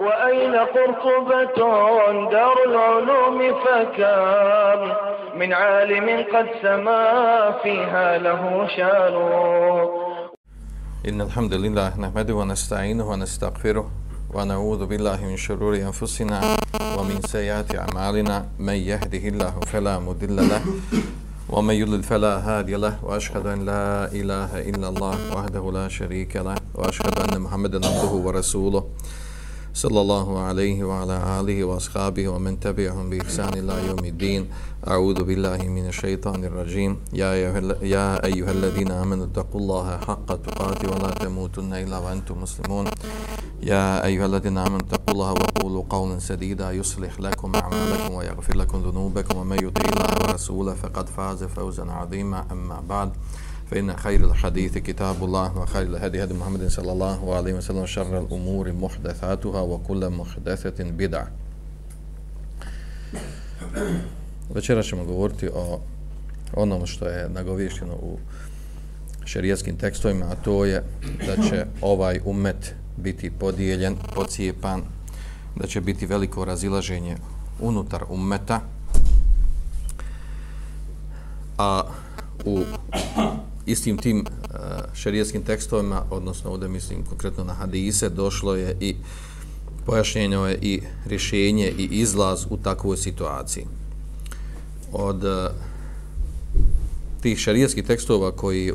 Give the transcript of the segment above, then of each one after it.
وأين قرطبة دار العلوم فكم من عالم قد سما فيها له شان. إن الحمد لله نحمده ونستعينه ونستغفره ونعوذ بالله من شرور أنفسنا ومن سيئات أعمالنا. من يهده الله فلا مضل له ومن يضلل فلا هادي له. وأشهد أن لا إله إلا الله وحده لا شريك له. وأشهد أن محمدا عبده ورسوله. صلى الله عليه وعلى آله وأصحابه ومن تبعهم بإحسان إلى يوم الدين. أعوذ بالله من الشيطان الرجيم. يا أيها الذين آمنوا اتقوا الله حق تقاته ولا تموتن إلا وأنتم مسلمون. يا أيها الذين آمنوا اتقوا الله وقولوا قولا سديدا. يصلح لكم أعمالكم ويغفر لكم ذنوبكم. ومن يطع الله ورسوله فقد فاز فوزا عظيما. أما بعد فإن خير الحديث كتاب الله وخير الهدي هدي محمد صلى الله عليه وسلم شر الأمور محدثاتها وكل محدثة بدعة Večera ćemo govoriti o onom što je nagovješteno u šerijetskim tekstovima, a to je da će ovaj umet biti podijeljen, pocijepan, da će biti veliko razilaženje unutar umeta, a u istim tim uh, šerijetskim tekstovima, odnosno ovdje mislim konkretno na hadise, došlo je i pojašnjeno je i rješenje i izlaz u takvoj situaciji. Od uh, tih šerijetskih tekstova koji,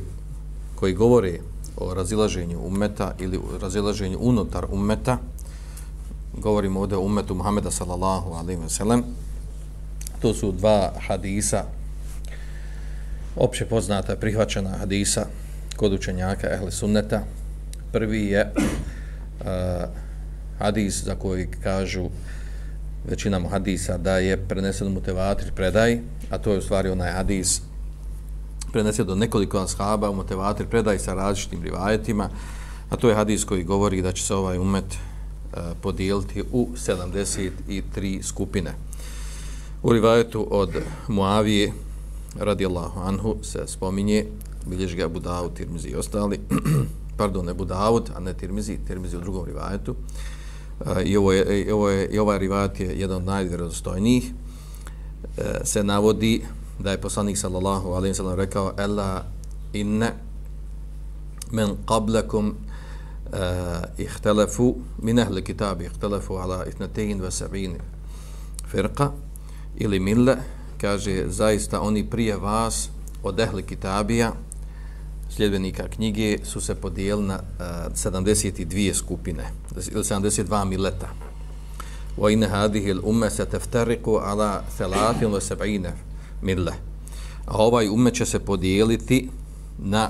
koji govore o razilaženju umeta ili razilaženju unutar umeta, govorimo ovdje o umetu Muhameda sallallahu alaihi wa sallam, to su dva hadisa opće poznata prihvaćena hadisa kod učenjaka Ehle sunneta. Prvi je uh, hadis za koji kažu većina mu hadisa da je prenesen mu tevatir predaj, a to je u stvari onaj hadis prenesen do nekoliko ashaba u motivatir predaj sa različitim rivajetima, a to je hadis koji govori da će se ovaj umet uh, podijeliti u 73 skupine. U rivajetu od Muavije radijallahu anhu se spominje, bilježi ga Budavud, Tirmizi i ostali, pardon, ne Budavud, a ne Tirmizi, Tirmizi u drugom rivajetu. E, I, ovo je, i, ovo je, i ovaj rivajet je jedan od najvjerozostojnijih. E, se navodi da je poslanik sallallahu alaihi sallam rekao Ela inne men qablakum e, uh, ihtelefu min ahli kitabi ihtelefu ala itnatein ve sabini firqa ili mille kaže zaista oni prije vas od ehli kitabija sljedbenika knjige su se podijelili na e, uh, 72 skupine ili 72 mileta. Wa inna hadhihi al-umma sataftariqu ala 73 mille. A ovaj ummet će se podijeliti na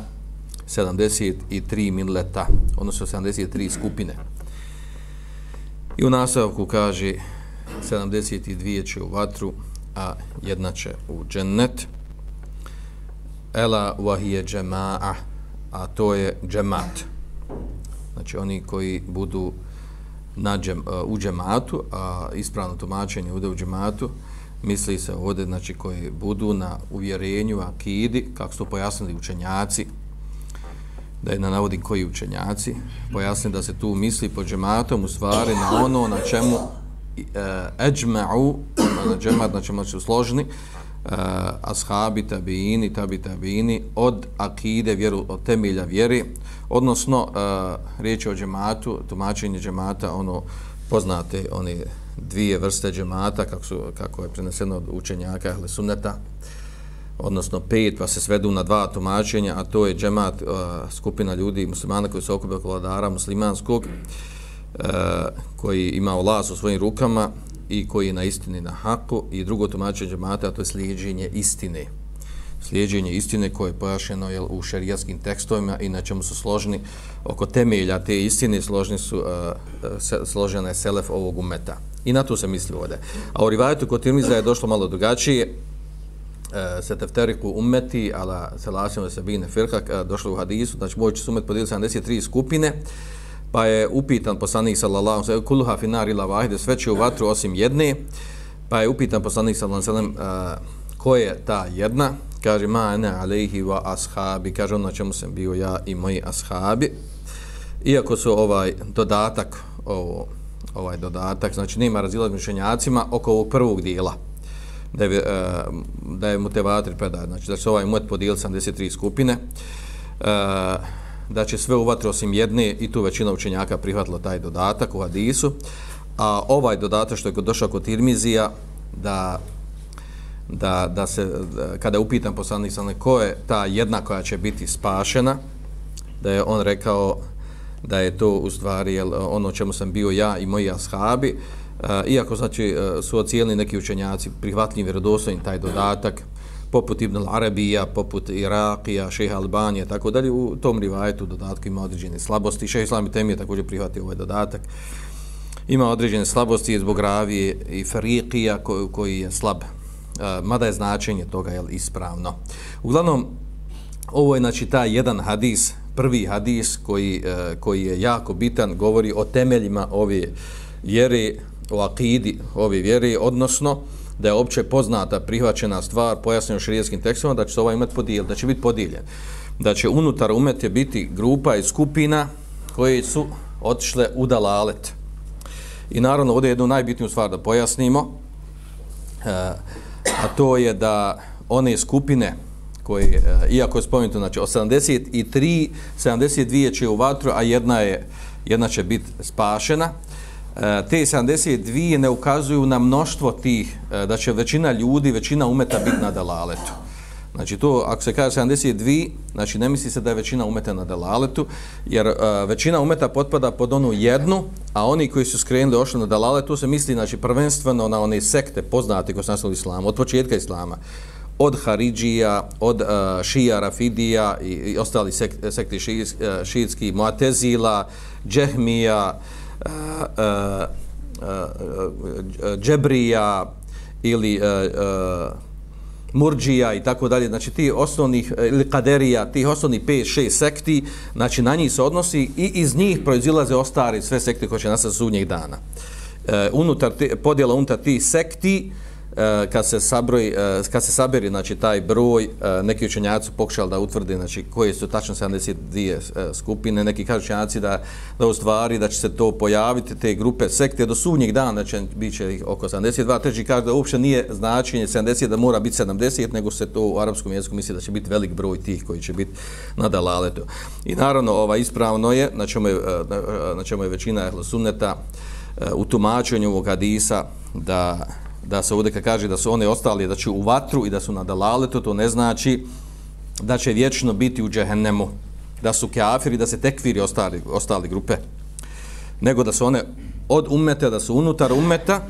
73 milleta odnosno 73 skupine. I u nastavku kaže 72 će u vatru a jedna će u džennet. Ela wahije džema'a, a to je džemat. Znači oni koji budu na džem, uh, u džematu, a ispravno tumačenje ude u džematu, misli se ovdje, znači koji budu na uvjerenju, akidi, kako su pojasnili učenjaci, da je na navodim koji učenjaci, pojasnili da se tu misli po džematom u stvari na ono na čemu eđma'u, na džemat, znači moći složeni, uh, e, ashabi, tabiini, tabi, tabiini, od akide, vjeru, od temelja vjeri, odnosno uh, riječ o džematu, tumačenje džemata, ono, poznate one dvije vrste džemata, kako, su, kako je preneseno od učenjaka, ali sunneta, odnosno pet, pa se svedu na dva tumačenja, a to je džemat, uh, skupina ljudi, muslimana koji se okupe oko vladara muslimanskog, uh, E, koji ima olaz u svojim rukama i koji je na istini na haku i drugo tumačenje džemata, a to je slijedženje istine. Slijedženje istine koje je pojašeno jel, u šerijatskim tekstovima i na čemu su složeni oko temelja te istine složeni su, uh, se, složena je selef ovog umeta. I na to se misli ovdje. A u rivajetu kod Tirmiza je došlo malo drugačije, uh, se tefteriku umeti, ala selasim se bine firha, uh, došlo u hadisu, znači moj će sumet podijeliti 73 skupine, pa je upitan poslanik sallallahu alejhi ve sellem kulha fi nar ila wahide sve će u vatru osim jedne pa je upitan poslanik sallallahu alejhi ve sellem ko je ta jedna? Kaže ma ana alejhi wa ashabi kaže ono na čemu sam bio ja i moji ashabi. Iako su ovaj dodatak ovo ovaj dodatak, znači nema razilaženja mišljenjacima oko ovog prvog dijela da je, da je mutevatri predaj, znači da se ovaj mut podijel 73 skupine, e, da će sve u vatri osim jedne i tu većina učenjaka prihvatila taj dodatak u hadisu, a ovaj dodatak što je došao kod Tirmizija, da da, da se, da, kada je upitan poslanik sa ko je ta jedna koja će biti spašena, da je on rekao da je to u stvari jel, ono čemu sam bio ja i moji ashabi, uh, iako znači su ocijelni neki učenjaci prihvatni vjerodostojni taj dodatak, poput Ibn al-Arabija, poput Irakija, šeha Albanija, tako dalje, u tom rivajetu dodatku ima određene slabosti. Šeha Islami Temije također prihvati ovaj dodatak. Ima određene slabosti zbog ravije i Ferikija koji, koji je slab e, mada je značenje toga je ispravno. Uglavnom, ovo je znači taj jedan hadis, prvi hadis koji, e, koji je jako bitan, govori o temeljima ove vjere, o akidi ove vjere, odnosno da je opće poznata, prihvaćena stvar, pojasnjeno širijetskim tekstima, da će se ovaj umet podijel, da će biti podijeljen. Da će unutar umete biti grupa i skupina koje su otišle u dalalet. I naravno, ovdje je jednu najbitniju stvar da pojasnimo. E, a to je da one skupine koje, e, iako je spomenuto, znači 83, 72 će u vatru, a jedna, je, jedna će biti spašena, E, te 72 ne ukazuju na mnoštvo tih, e, da će većina ljudi, većina umeta biti na dalaletu. Znači to, ako se kaže 72, znači ne misli se da je većina umeta na dalaletu, jer uh, većina umeta potpada pod onu jednu, a oni koji su skrenuli ošli na dalaletu, se misli znači, prvenstveno na one sekte poznate koji su nastali islama, od početka islama, od Haridžija, od uh, Šija, Rafidija i, i ostali sek, sekti šijs, uh, šijitski, Muatezila, Džehmija, uh, Eh, eh, eh, Džebrija ili uh, Murđija i tako dalje, znači ti osnovnih, ili Kaderija, tih osnovnih 5-6 sekti, znači na njih se odnosi i iz njih proizilaze ostari sve sekte koje će nastati sudnjeg dana. E, unutar te, podjela unutar tih sekti, E, E, kad se sabroj e, kad se saberi znači taj broj, e, neki učenjaci su pokušali da utvrde znači koje su tačno 72 skupine, neki kažu učenjaci da da u stvari da će se to pojaviti te grupe sekte do sudnjeg dana znači će biće oko 72, treći kaže da uopšte nije značenje 70 da mora biti 70, nego se to u arapskom jeziku misli da će biti velik broj tih koji će biti na dalaletu. I naravno ova ispravno je, na čemu je, na čemu je većina ehlo sunneta u tumačenju ovog hadisa da da se ovdje kaže da su one ostali da će u vatru i da su na dalaletu, to ne znači da će vječno biti u džehennemu, da su kafiri, da se tekviri ostali, ostali grupe, nego da su one od umeta, da su unutar umeta,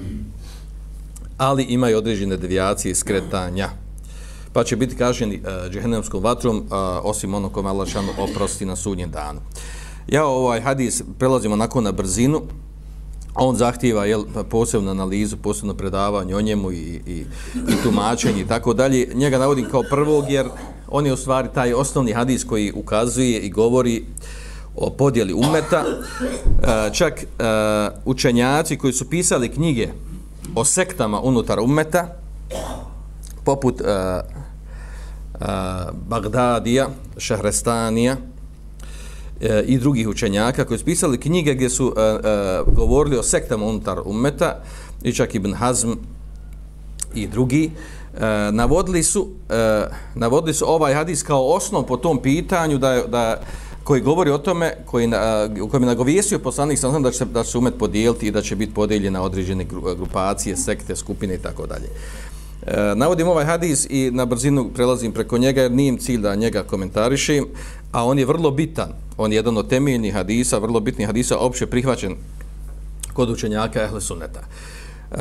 ali imaju određene devijacije i skretanja. Pa će biti kaženi uh, e, džehennemskom vatrom, uh, osim ono kome Allah šanu oprosti na sudnjem danu. Ja ovaj hadis prelazimo nakon na brzinu, on zahtijeva jel, posebnu analizu, posebno predavanje o njemu i, i, i tumačenje i tako dalje. Njega navodim kao prvog jer on je u stvari taj osnovni hadis koji ukazuje i govori o podjeli umeta. E, čak e, učenjaci koji su pisali knjige o sektama unutar umeta, poput e, Bagdadija, Šahrestanija, e, i drugih učenjaka koji su pisali knjige gdje su e, e, govorili o sektama unutar ummeta, i čak Ibn Hazm i drugi, e, navodili, su, e, navodili su ovaj hadis kao osnov po tom pitanju da, da koji govori o tome, koji, e, u kojem je nagovjesio poslanik sam znam da će, se, da će se umet podijeliti i da će biti podijeljena određene e, grupacije, sekte, skupine i tako dalje. E, navodim ovaj hadis i na brzinu prelazim preko njega jer nijem cilj da njega komentarišim, a on je vrlo bitan. On je jedan od temeljnih hadisa, vrlo bitnih hadisa, opće prihvaćen kod učenjaka Ehle Sunneta. E,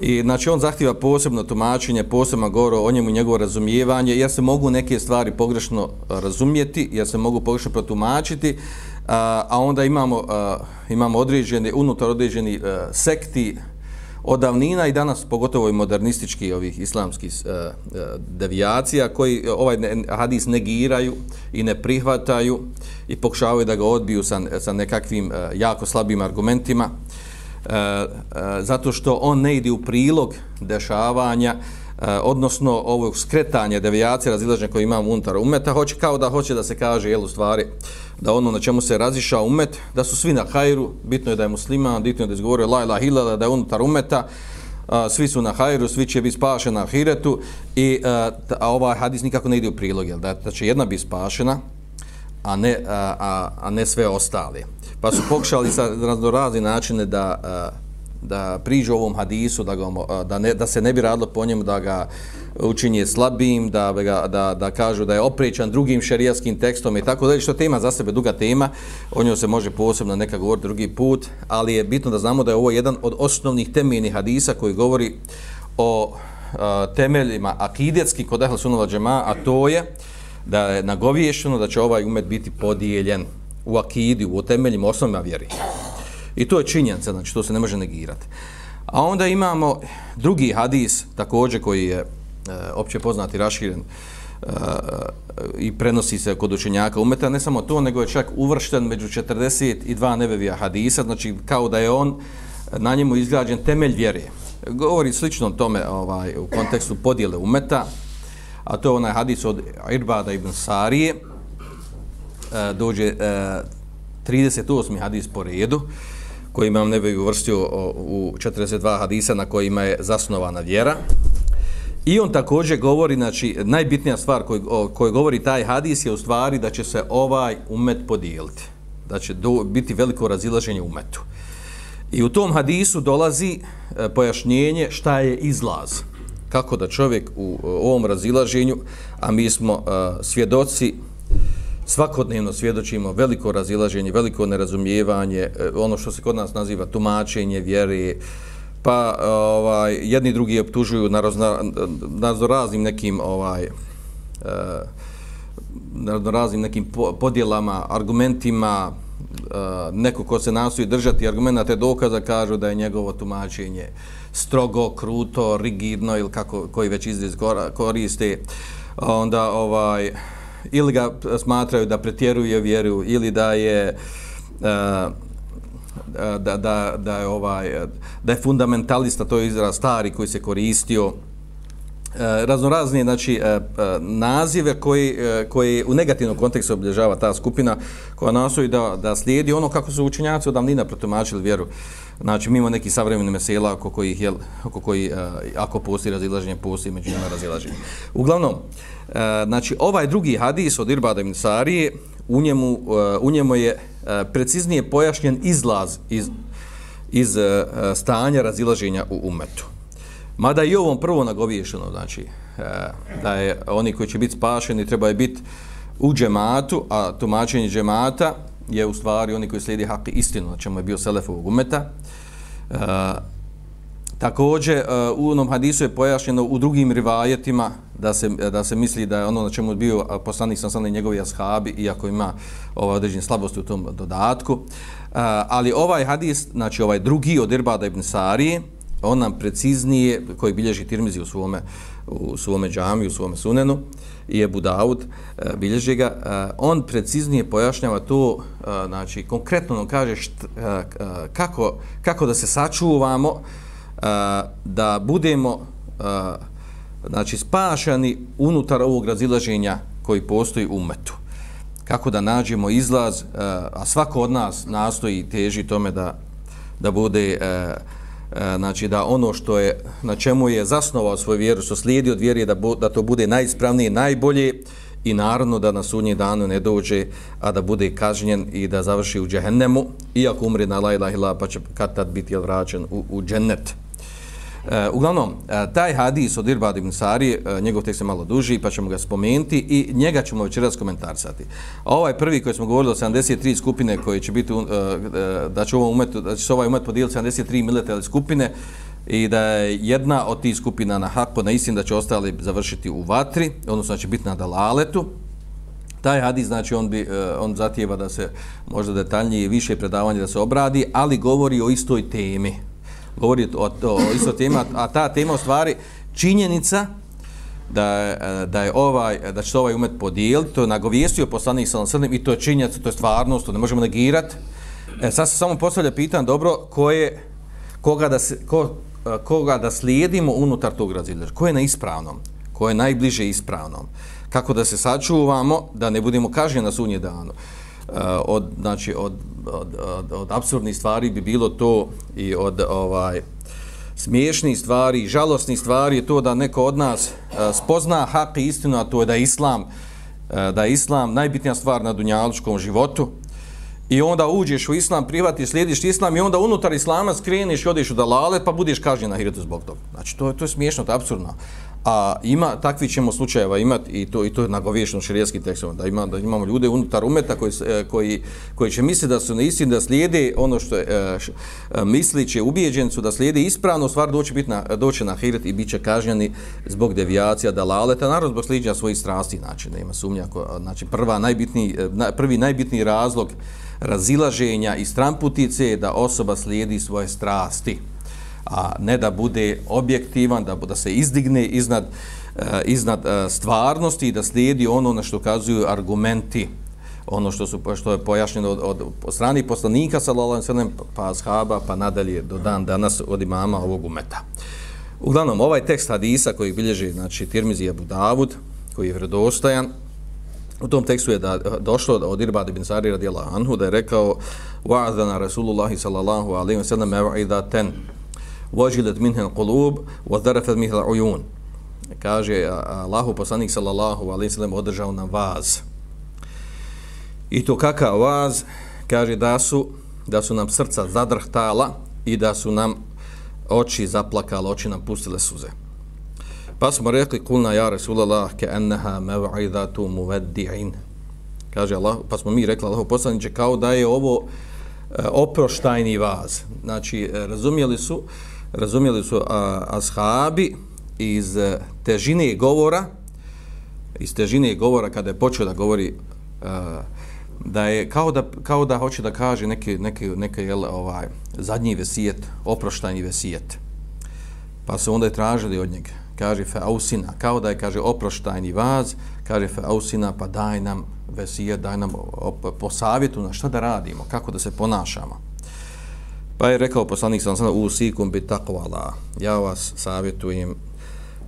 I znači on zahtjeva posebno tumačenje, posebno govor o njemu i njegovo razumijevanje, jer se mogu neke stvari pogrešno e, razumijeti, jer se mogu pogrešno protumačiti, a, a onda imamo, a, imamo određeni, unutar određeni a, e, sekti, od davnina i danas pogotovo i modernistički ovih islamskih uh, devijacija koji ovaj hadis negiraju i ne prihvataju i pokušavaju da ga odbiju sa, sa nekakvim uh, jako slabim argumentima uh, uh, zato što on ne ide u prilog dešavanja uh, odnosno ovog skretanja devijacije razilaženja koje imamo unutar umeta hoće kao da hoće da se kaže jel u stvari da ono na čemu se razišao umet, da su svi na hajru, bitno je da je musliman, bitno je da je izgovorio la ilaha illallah, da je unutar umeta, a, svi su na hajru, svi će biti spašeni na ahiretu i a, a ovaj hadis nikako ne ide u prilog, jel, da, da će jedna biti spašena, a ne, a, a, a ne sve ostale. Pa su pokušali sa raznorazni načine da, a, da priđu ovom hadisu, da, ga, da, ne, da se ne bi radilo po njemu, da ga učinje slabim, da, ga, da, da kažu da je oprećan drugim šerijaskim tekstom i tako dalje, što tema za sebe duga tema, o njoj se može posebno neka govoriti drugi put, ali je bitno da znamo da je ovo jedan od osnovnih temeljnih hadisa koji govori o a, temeljima akidetski kod Ahl Sunova Džema, a to je da je nagoviješeno da će ovaj umet biti podijeljen u akidi, u temeljima osnovima vjeri. I to je činjenica, znači to se ne može negirati. A onda imamo drugi hadis, također koji je e, opće poznati, raširen e, i prenosi se kod učenjaka umeta, ne samo to, nego je čak uvršten među 42 nebevija hadisa, znači kao da je on na njemu izgrađen temelj vjere. Govori slično tome ovaj, u kontekstu podjele umeta, a to je onaj hadis od Irbada ibn Sarije, e, dođe e, 38. hadis po redu, koji imam nebe uvrstio u 42 hadisa na kojima je zasnovana vjera. I on također govori, znači, najbitnija stvar koju, koju govori taj hadis je u stvari da će se ovaj umet podijeliti. Da će do, biti veliko razilaženje umetu. I u tom hadisu dolazi e, pojašnjenje šta je izlaz. Kako da čovjek u, u ovom razilaženju, a mi smo e, svjedoci svakodnevno svjedočimo veliko razilaženje, veliko nerazumijevanje, e, ono što se kod nas naziva tumačenje vjere, pa e, ovaj jedni drugi optužuju na, razna, na raznim nekim ovaj e, na raznim nekim podjelama, argumentima, neko ko se nastoji držati argumenta te dokaza kažu da je njegovo tumačenje strogo, kruto, rigidno ili kako koji već izraz koriste. Onda ovaj ili ga smatraju da pretjeruje vjeru ili da je uh, da, da, da je ovaj da je fundamentalista to je izraz stari koji se koristio. E, raznorazne znači e, e, nazive koji koji u negativnom kontekstu obilježava ta skupina koja nastoji da da slijedi ono kako su učenjaci od davnina protumačili vjeru znači mimo neki savremeni mesela oko kojih jel, oko koji ako postoji razilaženje postoji među njima razilaženje uglavnom znači ovaj drugi hadis od Irbada ibn Sarije u njemu, u njemu je preciznije pojašnjen izlaz iz, iz stanja razilaženja u umetu. Mada i ovom prvo nagoviješeno, znači e, da je oni koji će biti spašeni treba je biti u džematu, a tumačenje džemata je u stvari oni koji slijedi hak istinu, na čemu je bio Selefovog umeta. E, također, e, u onom hadisu je pojašnjeno u drugim rivajetima da se, da se misli da je ono na čemu je bio poslanik sam sam njegovi ashabi, iako ima ova određene slabosti u tom dodatku. Ali ovaj hadis, znači ovaj drugi od Irbada ibn Sarije, on nam preciznije, koji bilježi Tirmizi u svome, u svome džami, u svome sunenu, i je Budaud, e, bilježi ga, e, on preciznije pojašnjava to, e, znači konkretno nam kaže št, kako, kako da se sačuvamo, da budemo znači spašani unutar ovog razilaženja koji postoji u umetu. Kako da nađemo izlaz, a svako od nas nastoji teži tome da, da bude E, znači da ono što je na čemu je zasnovao svoju vjeru, što slijedi od vjere da, da to bude najispravnije, najbolje i naravno da na sudnji danu ne dođe, a da bude kažnjen i da završi u džehennemu, iako umre na la ilaha illa pa će kad tad biti vraćen u, u džennet. E, uglavnom, e, taj hadis od Irbad ibn Sari, e, njegov tekst je malo duži, pa ćemo ga spomenuti i njega ćemo večeras komentarsati. A ovaj prvi koji smo govorili o 73 skupine koji će biti, e, da će, ovom umet, da će se ovaj umet podijeliti 73 miletele skupine i da je jedna od tih skupina na hako, na istin da će ostali završiti u vatri, odnosno da će biti na dalaletu. Taj hadis, znači, on, bi, on zatijeva da se možda detaljnije više predavanje da se obradi, ali govori o istoj temi, govori o, o, o isto tema, a ta tema u stvari činjenica da je, da je ovaj da će ovaj umet podijeliti, to je nagovijestio poslanik sa alejhi i to je činjenica, to je stvarnost, to ne možemo negirati. E, sad se samo postavlja pitanje, dobro, ko je, koga, da se, ko, e, koga da slijedimo unutar tog razila Ko je na ispravnom? Ko je najbliže ispravnom? Kako da se sačuvamo da ne budemo kažnjeni na sunnje danu? Eh, od, znači, od, od, od, od absurdnih stvari bi bilo to i od ovaj smiješnih stvari, žalostnih stvari je to da neko od nas eh, spozna hak i istinu, a to je da je islam, eh, da je islam najbitnija stvar na dunjalučkom životu, i onda uđeš u islam, privati, slijediš islam i onda unutar islama skreniš i odeš u dalale pa budeš kažnjen na hiretu zbog toga. Znači, to je, to je smiješno, to je absurdno. A ima, takvi ćemo slučajeva imati i to, i to je nagovješteno šerijski tekstom, da, ima, da imamo ljude unutar umeta koji, e, koji, koji će misliti da su na istini, da slijede ono što je, e, š, e, misli će ubijeđen su da slijede ispravno, stvar doći, biti na, doći na hiret i biće kažnjeni zbog devijacija, dalaleta, narod zbog sliđa svojih strasti, znači, nema sumnja, znači, prva, najbitniji, prvi najbitniji razlog razilaženja i stramputice da osoba slijedi svoje strasti a ne da bude objektivan, da, da se izdigne iznad, uh, iznad uh, stvarnosti i da slijedi ono na što kazuju argumenti ono što su što je pojašnjeno od, od, od strani poslanika sallallahu alejhi ve sellem pa ashaba pa nadalje do dan danas od imama ovog umeta. Uglavnom ovaj tekst hadisa koji bilježi znači Tirmizi i Abu Davud koji je vjerodostojan U tom tekstu je da eh, došlo od Irbad ibn Sari radijallahu anhu da je rekao wa'adana Rasulullahi sallallahu alaihi wa sallam mev'idatan wajilat minha al-qulub wa dharafat al-uyun. Kaže Allahu poslanik sallallahu alaihi sallam održao nam vaz. I to kakav vaz? Kaže da su da su nam srca zadrhtala i da su nam oči zaplakala, oči nam pustile suze. Pa smo rekli kulna ja Resulallah, ke enneha mev'idatu muveddi'in. Kaže Allah, pa smo mi rekli Allah poslaniće, kao da je ovo e, oproštajni vaz. Znači, e, razumjeli su, razumjeli su a, ashabi iz e, težine govora, iz težine govora kada je počeo da govori a, da je kao da, kao da hoće da kaže neki, neki, neki jel, ovaj, zadnji vesijet, oproštajni vesijet. Pa su onda je tražili od njega kaže fe ausina, kao da je, kaže, oproštajni vaz, kaže fe ausina, pa daj nam vesijet, daj nam po savjetu na šta da radimo, kako da se ponašamo. Pa je rekao poslanik sam sada, usikum bi takvala, ja vas savjetujem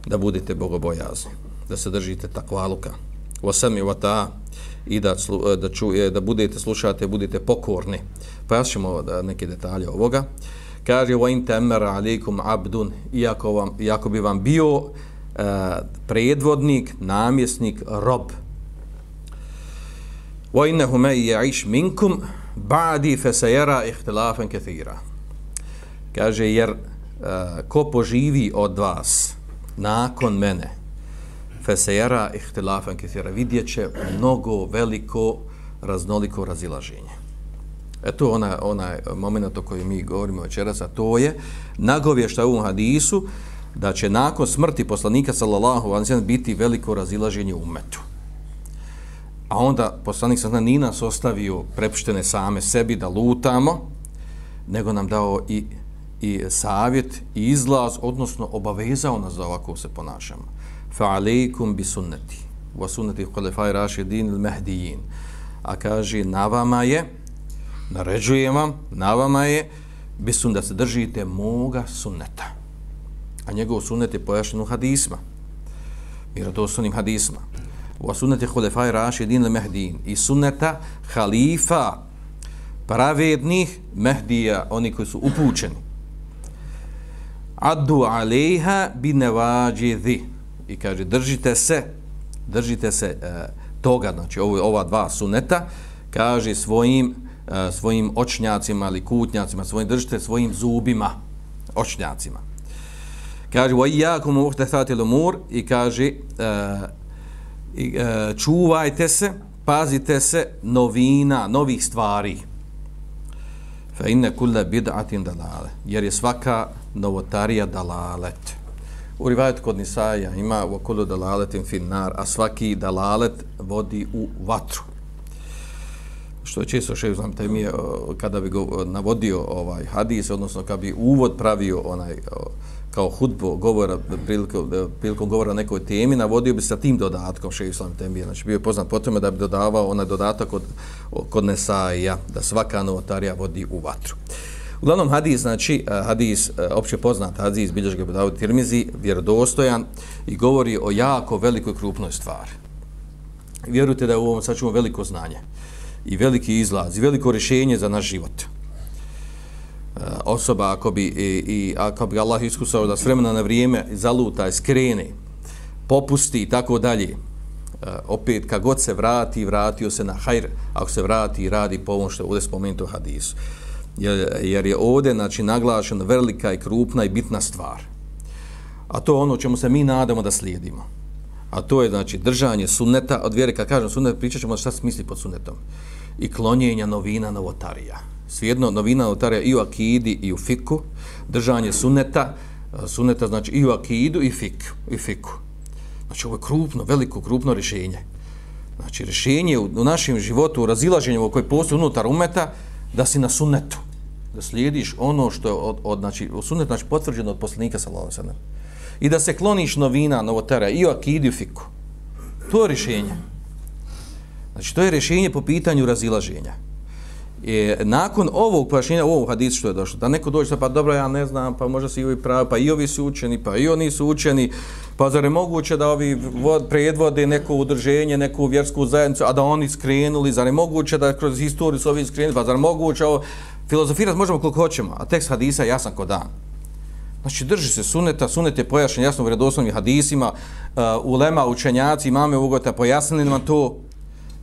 da budete bogobojazni, da se držite takvaluka, osami vata, i da, da, čuje, da budete slušate, budete pokorni. Pa da neke detalje ovoga. Kaže wa in tamara alaykum abdun. Iako vam iako bi vam bio uh, predvodnik namjesnik rob. Wa innahu ma ya'ish minkum ba'di fesajera sayara ikhtilafan kaže jer uh, ko poživi od vas nakon mene fesajera ihtilafen ikhtilafan vidjet će mnogo veliko raznoliko razilaženje. E to ona ona moment o kojem mi govorimo večeras, a to je nagovješta u hadisu da će nakon smrti poslanika sallallahu anzijan biti veliko razilaženje umetu. A onda poslanik sa ni nas ostavio prepuštene same sebi da lutamo, nego nam dao i, i savjet i izlaz, odnosno obavezao nas da ovako se ponašamo. Fa bi sunnati wa sunnati khulafai rashidin al-mahdiyyin. A kaže na vama je naređujem vam, na vama je, bisun da se držite moga sunneta. A njegov sunnet je pojašnjen u hadisma. Mirodosunim hadisma wa sunnati khulafai rashidin al mahdin I sunneta halifa pravednih mehdija, oni koji su upućeni. Addu alejha bi nevađidhi. I kaže, držite se, držite se e, toga, znači ovo, ova dva suneta, kaže svojim e, svojim očnjacima ili kutnjacima, svojim držite svojim zubima, očnjacima. Kaže, wa iyakum muhtathati al-umur i kaže uh, i, e, čuvajte se, pazite se novina, novih stvari. Fa inna kulle bid'atin dalale. Jer je svaka novotarija dalalet. U rivajet kod Nisaja ima u okolo dalaletin finnar, a svaki dalalet vodi u vatru što je često šeho znam taj mi je kada bi go navodio ovaj hadis odnosno kada bi uvod pravio onaj kao hudbo govora prilikom, prilikom govora nekoj temi navodio bi sa tim dodatkom šeho islam temi znači bio je poznat potom da bi dodavao onaj dodatak od, kod Nesaija da svaka novotarija vodi u vatru Uglavnom hadis, znači eh, hadis, eh, opće poznat hadis, bilješ ga Budavud Tirmizi, vjerodostojan i govori o jako velikoj krupnoj stvari. Vjerujte da je u ovom sad veliko znanje i veliki izlaz i veliko rješenje za naš život. Eh, osoba ako bi, i, i ako bi Allah iskusao da s vremena na vrijeme zaluta i skrene, popusti i tako dalje, eh, opet kad god se vrati, vratio se na hajr, ako se vrati radi po ovom što je ovdje spomenuto u hadisu. Jer, jer je ovdje znači, naglašena velika i krupna i bitna stvar. A to je ono čemu se mi nadamo da slijedimo. A to je znači držanje sunneta, od vjere kad kažem sunnet, pričat ćemo šta se misli pod sunnetom. I klonjenja novina novotarija. Svijedno novina novotarija i u akidi i u fiku. Držanje suneta, e, suneta znači i u akidu i fik, i fiku. Znači ovo je krupno, veliko, krupno rješenje. Znači rješenje u, u našem životu, u razilaženju koje postoji unutar umeta, da si na sunnetu. Da slijediš ono što je od, od znači, u znači, potvrđeno od poslanika sallallahu sallam. I da se kloniš novina, novotara i u i u fiku. To je rješenje. Znači to je rješenje po pitanju razilaženja E, nakon ovog pojašnjenja ovog hadisu što je došlo, da neko dođe pa dobro ja ne znam, pa možda se i ovi pravi, pa i ovi su učeni, pa i oni su učeni, pa zar je moguće da ovi vod, predvode neko udrženje, neku vjersku zajednicu, a da oni skrenuli, zar je moguće da kroz historiju su ovi skrenuli, pa zar je moguće ovo, filozofirati možemo koliko hoćemo, a tekst hadisa je jasan ko dan. Znači, drži se suneta, sunet je pojašnjen jasno u vredoslovnim hadisima, uh, ulema, učenjaci, imame ugota, pojasnili nam to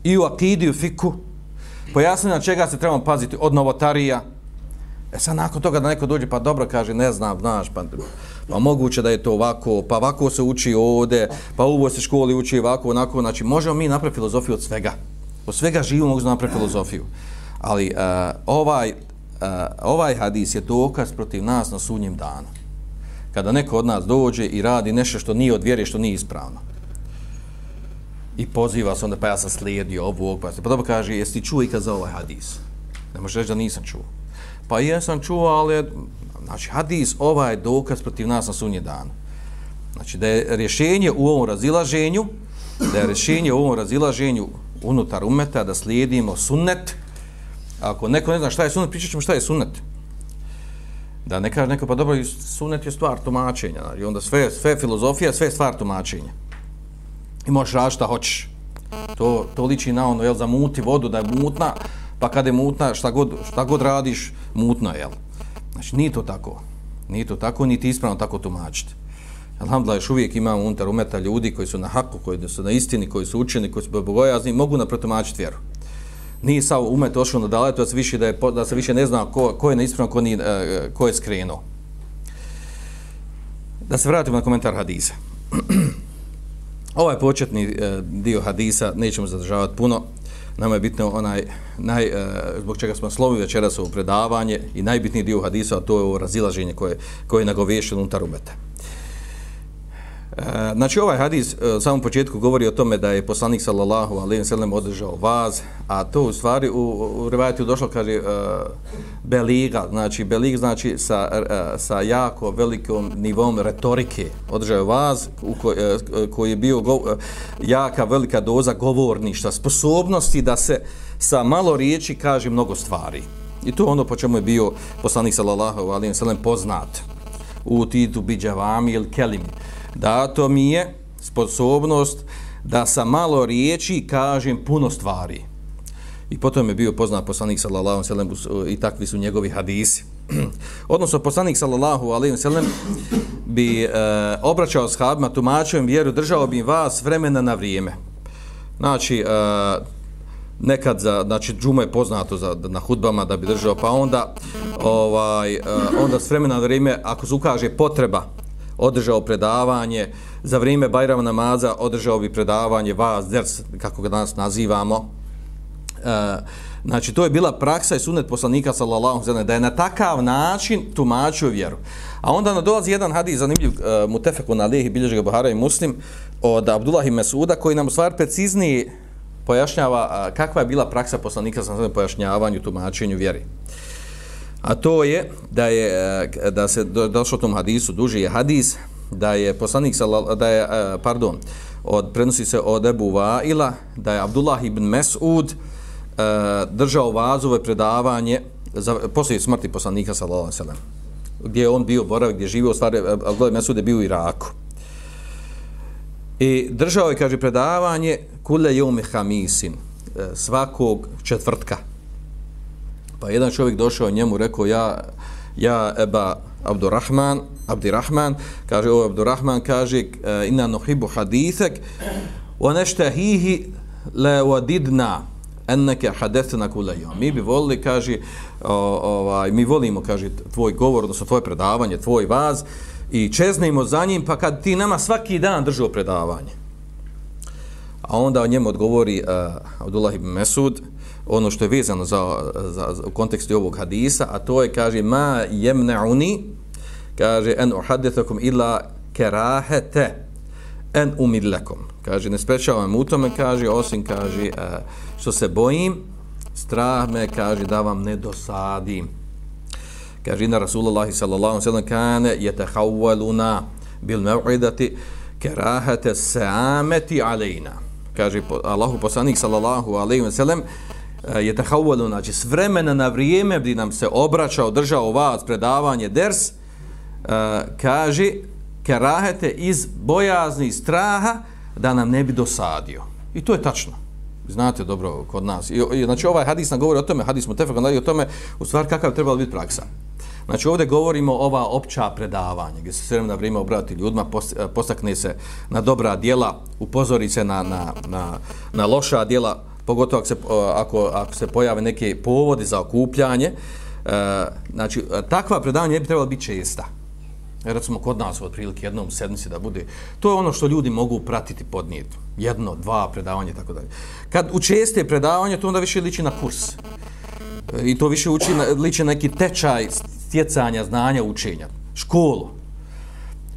i u akidi, u fiku, pojasnili na čega se trebamo paziti od novotarija. E sad nakon toga da neko dođe pa dobro kaže ne znam, znaš, pa, pa moguće da je to ovako, pa ovako se uči ovde, pa u ovoj se školi uči ovako, onako, znači možemo mi napraviti filozofiju od svega. Od svega živo mogu napraviti filozofiju. Ali uh, ovaj, uh, ovaj hadis je dokaz protiv nas na sunnjem danu. Kada neko od nas dođe i radi nešto što nije od vjere, što nije ispravno i poziva se onda pa ja sam slijedio ovu ovog pa, pa dobro kaže jesi ti čuo ikad za ovaj hadis? Ne možeš reći da nisam čuo. Pa ja sam čuo ali znači hadis ovaj je dokaz protiv nas na sunje dan znači da je rješenje u ovom razilaženju da je rješenje u ovom razilaženju unutar umeta da slijedimo sunnet. Ako neko ne zna šta je sunnet pričat ćemo šta je sunnet. Da ne kaže neko pa dobro sunnet je stvar tumačenja. I onda sve, sve filozofija sve je stvar tumačenja i možeš raditi šta hoćeš. To, to liči na ono, jel, zamuti vodu da je mutna, pa kada je mutna, šta god, šta god radiš, mutno je, jel. Znači, nije to tako. Nije to tako, ni ti ispravno tako tumačiti. Alhamdulillah, još uvijek imamo unutar umeta ljudi koji su na haku, koji su na istini, koji su učeni, koji su bogojazni, mogu naprotumačiti vjeru. Nije sa umet ošao na daletu, da se više, da je, da se više ne zna ko, ko je neispravno, ko, ni, eh, ko je skrenuo. Da se vratimo na komentar hadisa. Ovaj početni e, dio hadisa nećemo zadržavati puno. Nama je bitno onaj, naj, e, zbog čega smo slovi večeras ovo predavanje i najbitniji dio hadisa, a to je ovo razilaženje koje, koje je nagovješeno unutar umeta. Eh, znači ovaj hadis eh, u samom početku govori o tome da je poslanik sallallahu alejhi ve sellem održao vaz, a to u stvari u, u rivajatu došlo kaže uh, beliga, znači belig znači sa, uh, sa jako velikom nivom retorike. Održao vaz u ko, uh, koji je bio gov, uh, jaka velika doza govorništva, sposobnosti da se sa malo riječi kaže mnogo stvari. I to ono po čemu je bio poslanik sallallahu alejhi ve sellem poznat u titu biđavami ili kelim dato mi je sposobnost da sa malo riječi kažem puno stvari. I potom je bio poznat poslanik sallallahu alejhi ve sellem i takvi su njegovi hadisi. Odnosno poslanik sallallahu alejhi ve sellem bi e, obraćao sahabima tumačio im vjeru, držao bi vas vremena na vrijeme. Znači e, nekad za znači džuma je poznato za na hudbama da bi držao pa onda ovaj e, onda s vremena na vrijeme ako se ukaže potreba održao predavanje, za vrijeme Bajrama namaza održao bi predavanje vas, ders, kako ga danas nazivamo. E, znači, to je bila praksa i sunet poslanika, sallallahu sallam, da je na takav način tumačio vjeru. A onda na dolazi jedan hadis, zanimljiv, e, mutefeku na lihi, bilježi ga Buhara i Muslim, od Abdullah i Mesuda, koji nam u stvari precizniji pojašnjava kakva je bila praksa poslanika, sallallahu pojašnjavanju, tumačenju vjeri a to je da je e, da se došlo tom hadisu duži je hadis da je poslanik da je e, pardon od prenosi se od Abu Vaila da je Abdullah ibn Mesud e, držao vazove predavanje za posle smrti poslanika sallallahu alejhi ve sellem gdje je on bio borav gdje je živio stvari Abdullah Mesud je bio u Iraku i držao je kaže predavanje kule yawmi hamisin svakog četvrtka. Pa jedan čovjek došao njemu rekao ja ja Eba Abdurrahman, Abdirrahman, kaže o Abdurrahman, kaže eh, inna nuhibu hadithek wa neštahihi le wadidna enneke hadesena kulejom. Mi bi volili, kaže, ovaj, mi volimo, kaže, tvoj govor, odnosno tvoje predavanje, tvoj vaz, i čeznimo za njim, pa kad ti nama svaki dan držao predavanje. A onda o njemu odgovori uh, Abdullah ibn Mesud, ono što je vezano za, za, za, u kontekstu ovog hadisa, a to je, kaže, ma jemne'uni, kaže, en uhaddithukum illa kerahete en umidlekom. Kaže, ne sprečavam u tome, kaže, osim, kaže, e, što se bojim, strah me, kaže, da vam ne dosadim. Kaže, ina Rasulullah sallallahu sallam kane jetehawaluna bil mev'idati kerahete seameti alejna. Kaže, Allahu poslanik sallallahu alaihi wa sallam Eh, je tahavvalu, znači s vremena na vrijeme gdje nam se obraćao, držao vas predavanje ders, uh, kaže, kerahete iz bojazni straha da nam ne bi dosadio. I to je tačno. Znate dobro kod nas. I, i, znači ovaj hadis nam govori o tome, hadis mu tefak o tome, u stvari kakav treba biti praksa. Znači ovdje govorimo ova opća predavanja, gdje se sve na vrijeme obrati ljudima, eh, postakne se na dobra djela, upozori se na, na, na, na loša djela, pogotovo ako se, ako, ako se pojave neke povodi za okupljanje. E, znači, takva predavanja ne bi trebala biti česta. Recimo, kod nas, otprilike jednom sedmici da bude, to je ono što ljudi mogu pratiti podnijeti. Jedno, dva predavanja i tako dalje. Kad učeste predavanje, to onda više liči na kurs. E, I to više uči, liči na neki tečaj stjecanja znanja, učenja, školu.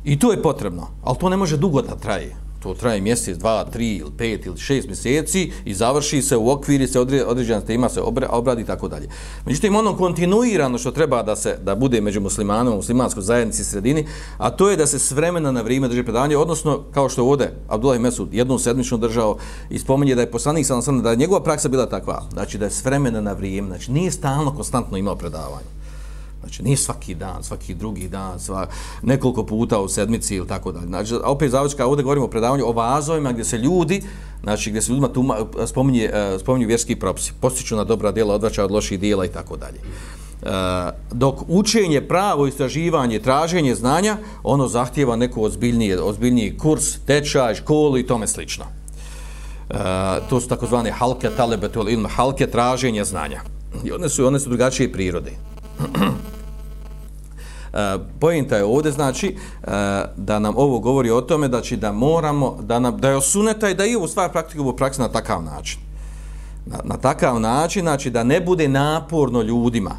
I to je potrebno, ali to ne može dugo da traje. To traje mjesec, dva, tri ili pet ili šest mjeseci i završi se u okviri, se određena tema se obradi i tako dalje. Međutim, ono kontinuirano što treba da se da bude među muslimanom, muslimanskoj zajednici sredini, a to je da se s vremena na vrijeme drži predavanje, odnosno, kao što ovdje Abdullah Mesud jednom sedmično držao i spominje da je poslanik sam da je njegova praksa bila takva, znači da je s vremena na vrijeme, znači nije stalno, konstantno imao predavanje. Znači, nije svaki dan, svaki drugi dan, sva, nekoliko puta u sedmici ili tako dalje. Znači, opet završka, ovdje govorimo o predavanju o vazovima gdje se ljudi, znači, gdje se ljudima tuma, spominje, e, spominju vjerski propisi, postiću na dobra djela, odvraća od loših djela i tako dalje. E, dok učenje, pravo, istraživanje, traženje znanja, ono zahtjeva neku ozbiljniji, ozbiljniji kurs, tečaj, školu i tome slično. E, to su takozvane halke talebetul ilm, halke traženja znanja. I one su, one su drugačije prirode. E, Pojenta je ovdje znači e, da nam ovo govori o tome da će da moramo da nam da je osuneta i da i u stvar praktikuju praksi na takav način. Na, na takav način znači da ne bude naporno ljudima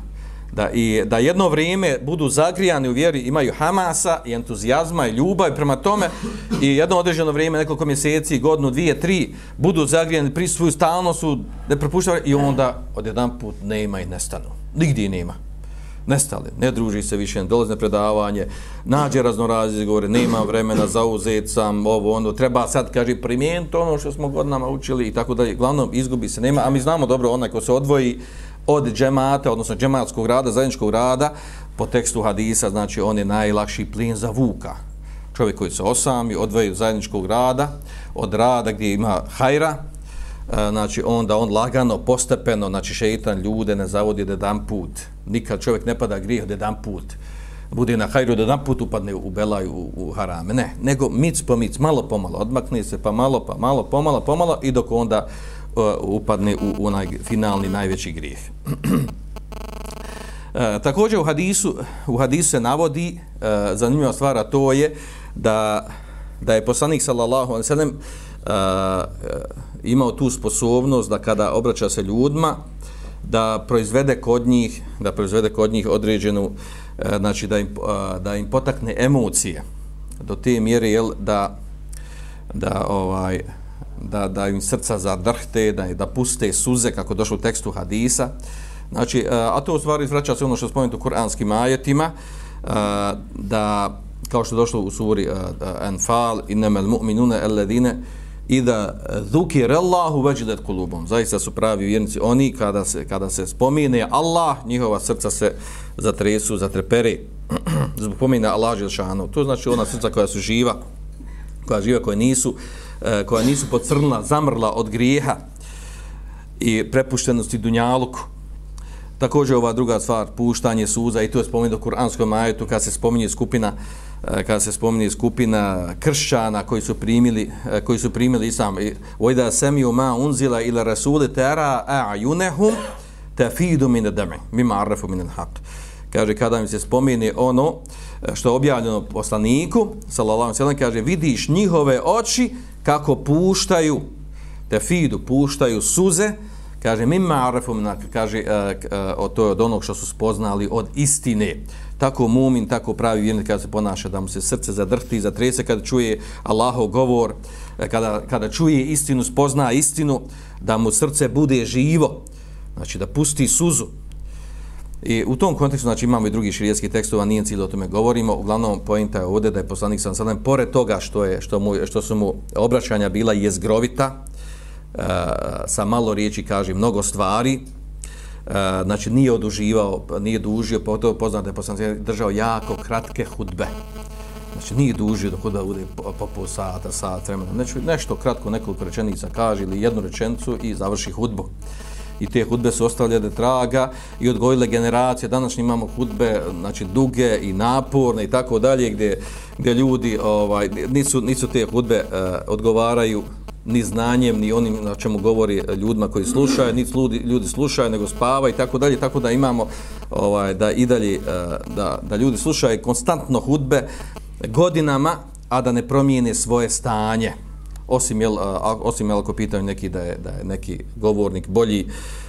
da i da jedno vrijeme budu zagrijani u vjeri, imaju hamasa i entuzijazma i ljubav prema tome i jedno određeno vrijeme, nekoliko mjeseci, godinu, dvije, tri, budu zagrijani pri svoju stalnosu, ne propuštavaju i onda odjedan put nema i nestanu. Nigdje nema nestali, ne druži se više, ne dolazi na predavanje, nađe raznorazi, izgovore, nema vremena, zauzet sam, ovo, ono, treba sad, kaže, primijeniti ono što smo godinama učili i tako dalje. Glavnom, izgubi se, nema, a mi znamo dobro, onaj ko se odvoji od džemata, odnosno džematskog rada, zajedničkog rada, po tekstu hadisa, znači, on je najlakši plin za vuka. Čovjek koji se osami, odvoji od zajedničkog rada, od rada gdje ima hajra, E, znači onda on lagano, postepeno, znači šeitan ljude ne zavodi da dan put. Nikad čovjek ne pada grijeh da dan put. Bude na hajru da dan put upadne u belaju, u, u harame. Ne, nego mic po mic, malo pomalo, odmakne se pa malo, pa malo, pomalo, pomalo i dok onda uh, upadne u, u onaj finalni najveći grijeh. e, također u hadisu, u hadisu se navodi, e, zanimljiva stvar, a to je da, da je poslanik sallallahu alaihi wa e, e imao tu sposobnost da kada obraća se ljudima da proizvede kod njih da proizvede kod njih određenu e, znači da im, e, da im potakne emocije do te mjere jel, da da ovaj da, da im srca zadrhte, da, da puste suze, kako došlo u tekstu hadisa. Znači, e, a to u stvari vraća se ono što spomenuto u kuranskim ajetima, da, kao što došlo u suri Anfal, innamal mu'minuna alladine, i da zukir Allahu veđidat kulubom. Zaista su pravi vjernici oni kada se, kada se spomine Allah, njihova srca se zatresu, zatrepere. Zbog pomine Allah Želšanu. To znači ona srca koja su živa, koja živa, koja nisu, e, koja nisu pocrnila, zamrla od grijeha. i prepuštenosti dunjaluku. Također ova druga stvar, puštanje suza, i to je spomenuto u Kur'anskom majetu, kad se spominje skupina uh, Eh, kada se spomni skupina kršćana koji su primili eh, koji su primili islam vojda semiju ma unzila ila rasuli tera a'yunhum tafidu min ad-dam mimma arafu min al-haq kaže kada mi se spomeni ono eh, što je objavljeno poslaniku sallallahu alejhi ve sellem kaže vidiš njihove oči kako puštaju tafidu puštaju suze. Kaže mimma arafu min kaže o to je od onog što su spoznali od istine tako mumin tako pravi vjernik kada se ponaša da mu se srce zadrhti zatrese kada čuje Allahov govor e, kada, kada čuje istinu spozna istinu da mu srce bude živo znači da pusti suzu I u tom kontekstu znači imamo i drugi širijetski tekstova, nije cilj o tome govorimo. Uglavnom pojenta je ovdje da je poslanik sam sadem, pored toga što je što mu što su mu obraćanja bila jezgrovita, e, sa malo riječi kaže mnogo stvari, E, znači nije oduživao, nije dužio, pogotovo poznate je poslanik držao jako kratke hudbe. Znači nije dužio dok hudba bude po, po, po sata, sat, vremena. Znači, nešto kratko, nekoliko rečenica kaže ili jednu rečenicu i završi hudbu i te hudbe su ostavljene traga i odgojile generacije. Danas imamo hudbe znači, duge i naporne i tako dalje gdje, gdje ljudi ovaj, nisu, nisu te hudbe uh, odgovaraju ni znanjem, ni onim na čemu govori ljudima koji slušaju, ni ljudi, ljudi slušaju, nego spava i tako dalje, tako da imamo ovaj, da i dalje, eh, da, da ljudi slušaju konstantno hudbe godinama, a da ne promijene svoje stanje osim jel, eh, osim jel ako pitaju neki da je, da je neki govornik bolji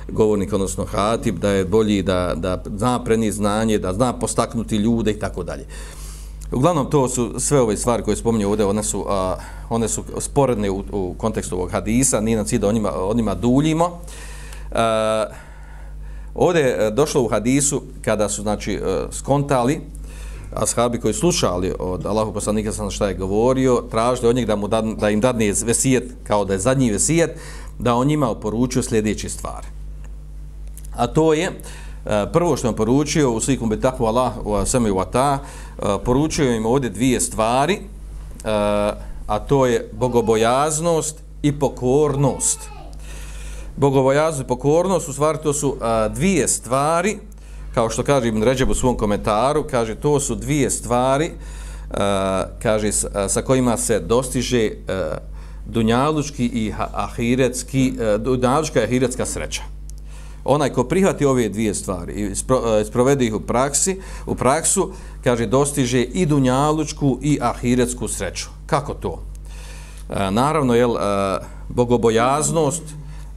govornik, odnosno hatib, da je bolji da, da zna preni znanje, da zna postaknuti ljude i tako dalje. Uglavnom, to su sve ove stvari koje spominju ovdje, one su, a, one su sporedne u, u kontekstu ovog hadisa, nije nam cilj da o njima, o njima duljimo. A, ovdje je došlo u hadisu kada su znači, e, skontali, ashabi koji slušali od Allahu poslanika sam šta je govorio, tražili od njeg da, mu da, da im dadne vesijet, kao da je zadnji vesijet, da on njima oporučio sljedeće stvari. A to je, uh, E, prvo što je poručio u slikom betakvu Allah u sami u ata, e, poručio im ovdje dvije stvari, e, a to je bogobojaznost i pokornost. Bogobojaznost i pokornost, u stvari to su dvije stvari, kao što kaže Ibn Ređeb u svom komentaru, kaže to su dvije stvari kaže sa kojima se dostiže dunjalučki i ahiretski dunjalučka i ahiretska sreća. Onaj ko prihvati ove dvije stvari i e, sprovede ih u praksi, u praksu, kaže dostiže i dunjalučku i ahiretsku sreću. Kako to? E, naravno, jel, e, bogobojaznost,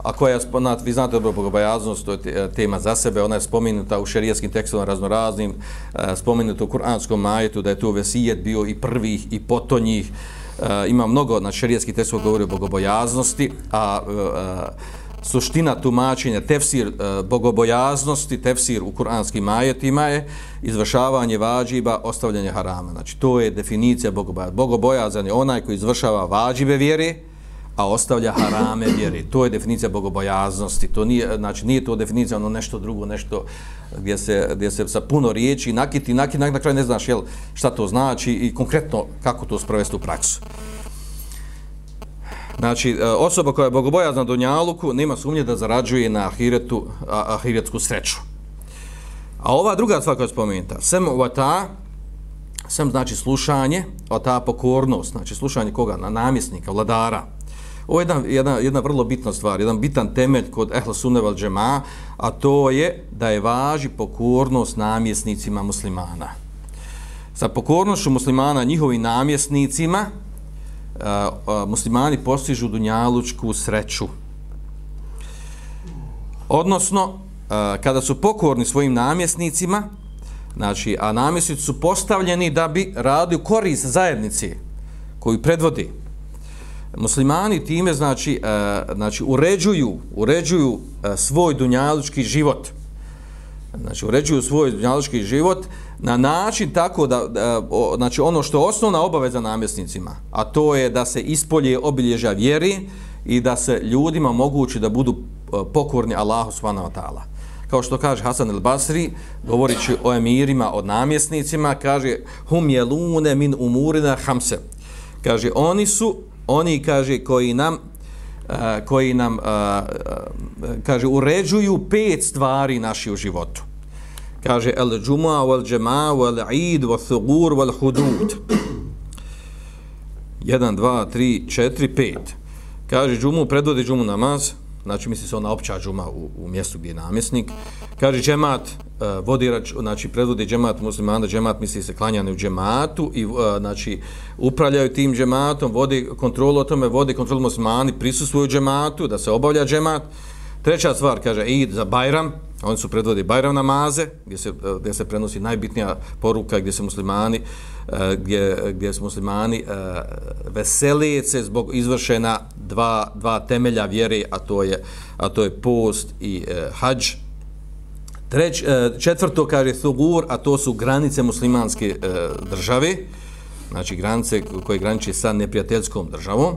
a koja je, vi znate dobro bogobojaznost, to je tema za sebe, ona je spomenuta u šerijskim tekstovima raznoraznim, e, spomenuta u kuranskom majetu, da je to vesijet bio i prvih i potonjih, e, ima mnogo na šerijskih tekstova govori o bogobojaznosti, a e, suština tumačenja, tefsir e, bogobojaznosti, tefsir u kuranskim ajetima je izvršavanje vađiba, ostavljanje harama. Znači, to je definicija bogobojaznosti. Bogobojazan je onaj koji izvršava vađibe vjere, a ostavlja harame vjere. To je definicija bogobojaznosti. To nije, znači, nije to definicija ono nešto drugo, nešto gdje se, gdje se sa puno riječi nakiti, nakiti, nakiti, na kraju ne znaš jel, šta to znači i konkretno kako to sprovesti u praksu. Znači, e, osoba koja je bogobojazna Dunjaluku nema sumnje da zarađuje na ahiretu, ahiretsku sreću. A ova druga stvar koja je spomenuta, sem vata, sem znači slušanje, a ta pokornost, znači slušanje koga? Na namjesnika, vladara, Ovo je jedna, jedna, jedna vrlo bitna stvar, jedan bitan temelj kod Ehla Sunneval džema, a to je da je važi pokornost namjesnicima muslimana. Sa pokornošću muslimana njihovim namjesnicima, Eh, eh, muslimani postižu dunjalučku sreću. Odnosno, eh, kada su pokorni svojim namjesnicima, znači, a namjesnici su postavljeni da bi radili korist zajednici koju predvodi, muslimani time znači znači uređuju uređuju svoj dunjalučki život znači uređuju svoj dunjalučki život na način tako da da o, znači ono što je osnovna obaveza namjesnicima a to je da se ispolje obilježa vjeri i da se ljudima mogući da budu e, pokorni Allahu subhanahu wa ta'ala kao što kaže Hasan el Basri govorići o emirima od namjesnicima kaže hum jelune min umurina hamse kaže oni su oni kaže koji nam e, koji nam e, kaže uređuju pet stvari naši u životu. Kaže el džuma wal džema wal id wal thugur wal hudud. 1 2 3 4 5. Kaže džumu predvodi džumu namaz, znači misli se ona opća džuma u, u mjestu gdje je namjesnik. Kaže džemat uh, vodi rač, znači predvodi džemat muslimana, džemat misli se klanjane u džematu i uh, znači upravljaju tim džematom, vodi kontrolu o tome, vodi kontrolu muslimani, prisustuju džematu, da se obavlja džemat. Treća stvar, kaže, id za Bajram, oni su predvodi Bajram namaze, gdje se, eh, gdje se prenosi najbitnija poruka, gdje se muslimani, eh, gdje, gdje su muslimani eh, veselice zbog izvršena dva, dva temelja vjere, a to je, a to je post i e, hađ. Treć, e, četvrto kaže Thugur, a to su granice muslimanske e, države, znači granice koje graniče sa neprijateljskom državom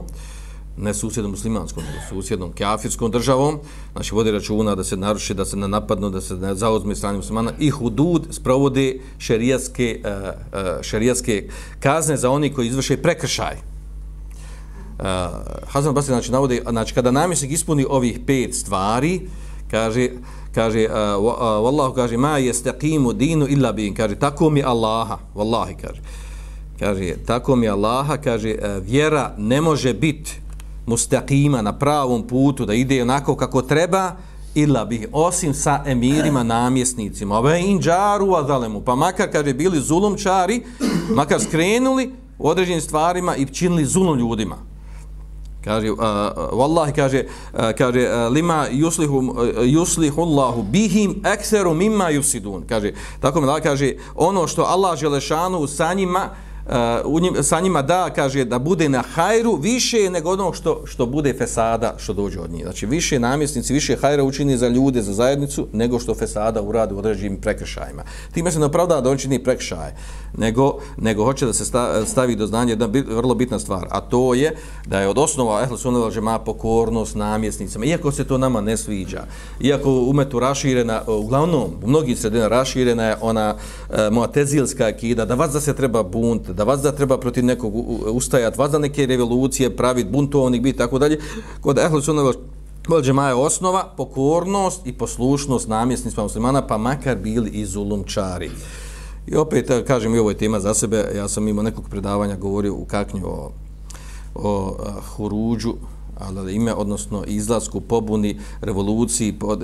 ne susjednom muslimanskom, nego susjednom kafirskom državom, znači vodi računa da se naruši, da se ne napadnu, da se ne zauzme strani muslimana. I hudud sprovode šerijaske, uh, šerijaske kazne za oni koji izvrše prekršaj. Uh, Hazan Basri znači, navodi, znači kada namjesnik ispuni ovih pet stvari, kaže, kaže, uh, wallahu kaže, ma jestaqimu dinu illa bin, kaže, tako mi Allaha, wallahi, kaže, kaže, tako mi Allaha, kaže, vjera ne može biti mustaqima na pravom putu da ide onako kako treba ila bih osim sa emirima namjesnicima. Ove inđaru azalemu pa makar kad je bili zulumčari makar skrenuli u određenim stvarima i činili zulum ljudima. Kaže uh, wallahi kaže uh, kaže uh, lima yuslihu uh, yuslihu Allahu bihim aktharu mimma yusidun. Kaže tako mi da kaže ono što Allah dželešanu sa njima Eh, u njim, sa njima da, kaže, da bude na hajru više nego ono što, što bude fesada što dođe od njih. Znači, više namjesnici, više hajra učini za ljude, za zajednicu, nego što fesada uradi u određenim prekršajima. Time se napravda da on čini prekršaje, nego, nego hoće da se stavi do znanja jedna bit, vrlo bitna stvar, a to je da je od osnova Ehle Sunneva džema pokornost namjesnicama, iako se to nama ne sviđa, iako umetu raširena, uglavnom, u mnogih sredina raširena je ona eh, e, moatezilska akida, da vas da se treba bunt, da vas da treba protiv nekog ustajati, vas da neke revolucije praviti, buntovnik biti, tako dalje. Kod Ehlu Sunnah Velđema je osnova, pokornost i poslušnost namjesnicima muslimana, pa makar bili i zulumčari. I opet, e, kažem, i ovo je tema za sebe, ja sam imao nekog predavanja govorio u kaknju o, o a, huruđu, ali ime, odnosno izlasku, pobuni, revoluciji, po, e,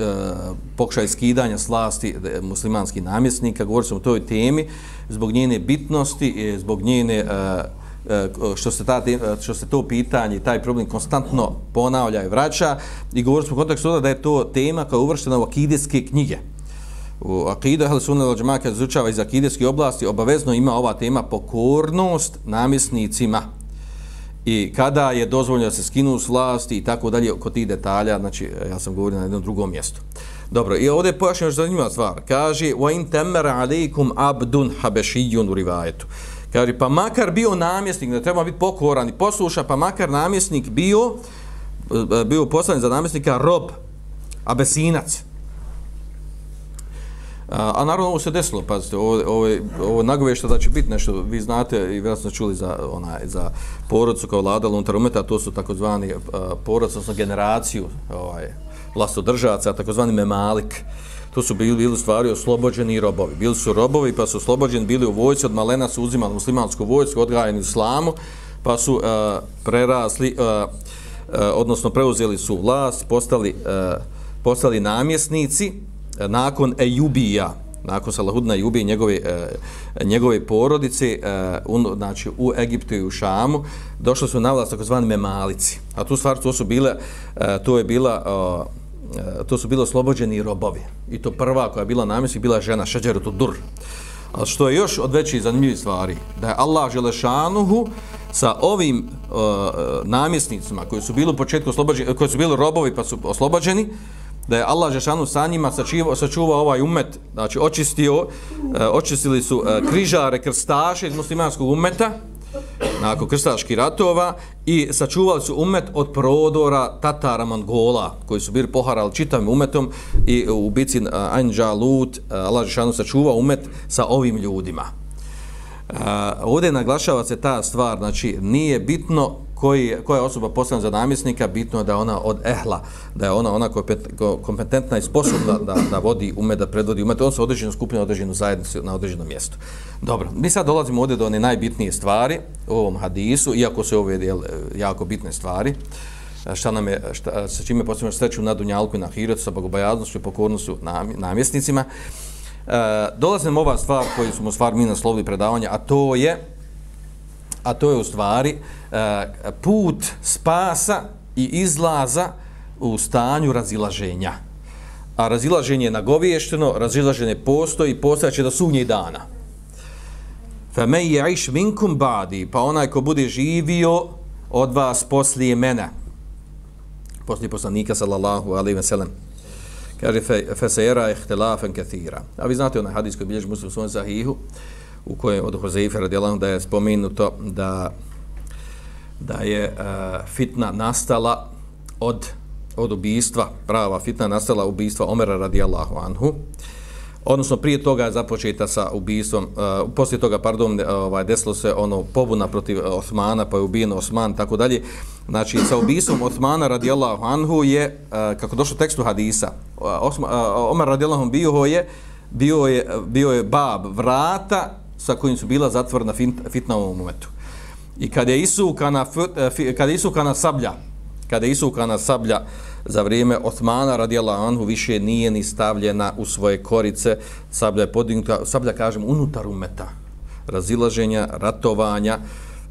pokušaj skidanja slasti e, muslimanskih namjesnika, govorio sam o toj temi, zbog njene bitnosti, e, zbog njene, e, e, što, se ta, što se to pitanje, taj problem konstantno ponavlja i vraća, i govorio sam u kontekstu da je to tema koja je uvrštena u akidijske knjige. U akidu Ahl Sunna al Džemaka izučava iz akidijske oblasti, obavezno ima ova tema pokornost namjesnicima i kada je dozvoljeno da se skinu s vlasti i tako dalje kod tih detalja, znači e, ja sam govorio na jednom drugom mjestu. Dobro, i ovdje je pojašnjeno što zanimljiva stvar. Kaže, wa تَمَّرَ عَلَيْكُمْ عَبْدٌ abdun habešijun u rivajetu. Kaže, pa makar bio namjesnik, da treba biti pokoran i posluša, pa makar namjesnik bio, e, bio poslan za namjesnika rob, abesinac, A, a naravno ovo se desilo, pazite, ovo, ovo, ovo nagovešta da znači, će biti nešto, vi znate i vjerojatno čuli za, onaj, za porodcu kao vlada unutar umeta, to su takozvani porodci, odnosno generaciju ovaj, vlastodržavaca, takozvani memalik. To su bili, bili stvari oslobođeni robovi. Bili su robovi pa su oslobođeni, bili u vojci, od malena su uzimali muslimansku vojsku, odgajani islamu, pa su uh, prerasli, uh, uh, odnosno preuzeli su vlast, postali, uh, postali namjesnici, E, nakon Ejubija, nakon Salahudna Ejubija i njegove, e, njegove porodice, e, un, znači u Egiptu i u Šamu, došli su na vlast takozvani memalici. A tu stvar, to su bile, e, to je bila, e, to su bilo oslobođeni robovi. I to prva koja je bila namjesnik, bila žena, Šeđerutu Dur. Ali što je još od većih zanimljivih stvari, da je Allah Želešanuhu sa ovim uh, namjesnicima koji su bili u početku oslobođeni, koji su bili robovi pa su oslobođeni, da je Allah Žešanu sa njima sačuvao, sačuvao ovaj umet, znači očistio, e, očistili su e, križare, krstaše iz muslimanskog umeta, nakon krstaških ratova, i sačuvali su umet od prodora Tatara Mongola, koji su bili poharali čitavim umetom i u bici e, uh, Lut, Allah Žešanu sačuvao umet sa ovim ljudima. Uh, ovdje naglašava se ta stvar, znači nije bitno koji, koja je osoba poslana za namjesnika, bitno je da je ona od ehla, da je ona ona koja je kompetentna i sposobna da, da vodi ume, da predvodi ume, on se određenu skupinu, određenu zajednicu na određenom mjestu. Dobro, mi sad dolazimo ovdje do one najbitnije stvari u ovom hadisu, iako se ove jel, jako bitne stvari, šta nam je, šta, sa čime posljedno sreću na Dunjalku i na Hiretu, sa bogobojaznošću i pokornošću namjesnicima. E, dolazimo ova stvar koju smo stvar mi naslovili predavanja, a to je a to je u stvari e, put spasa i izlaza u stanju razilaženja. A razilaženje je nagoviješteno, razilaženje postoji, postojaće do sunnje dana. Fa me je iš minkum badi, pa onaj ko bude živio od vas poslije mene, poslije poslanika sallallahu alaihi ve sellem, kaže fe se era kathira. A vi znate onaj hadis koji bilježi muslim u svom sahihu, u kojoj od Hozeife radijalahu da je spomenuto da da je uh, fitna nastala od od ubijstva, prava fitna nastala ubijstva Omera radijallahu anhu. Odnosno, prije toga je započeta sa ubijstvom, uh, e, poslije toga, pardon, e, ovaj, desilo se ono pobuna protiv Osmana, pa je ubijen Osman, tako dalje. Znači, sa ubijstvom Osmana radijallahu anhu je, uh, kako došlo tekstu hadisa, Osma, uh, Omer radijallahu bio je, bio je, bio je bab vrata sa kojim su bila zatvorena fitna u ovom momentu. I kada je isukana, eh, kada je isukana sablja, kada je isukana sablja za vrijeme Osmana radijala Anhu više nije ni stavljena u svoje korice, sablja je podignuta, sablja kažem unutar umeta, razilaženja, ratovanja,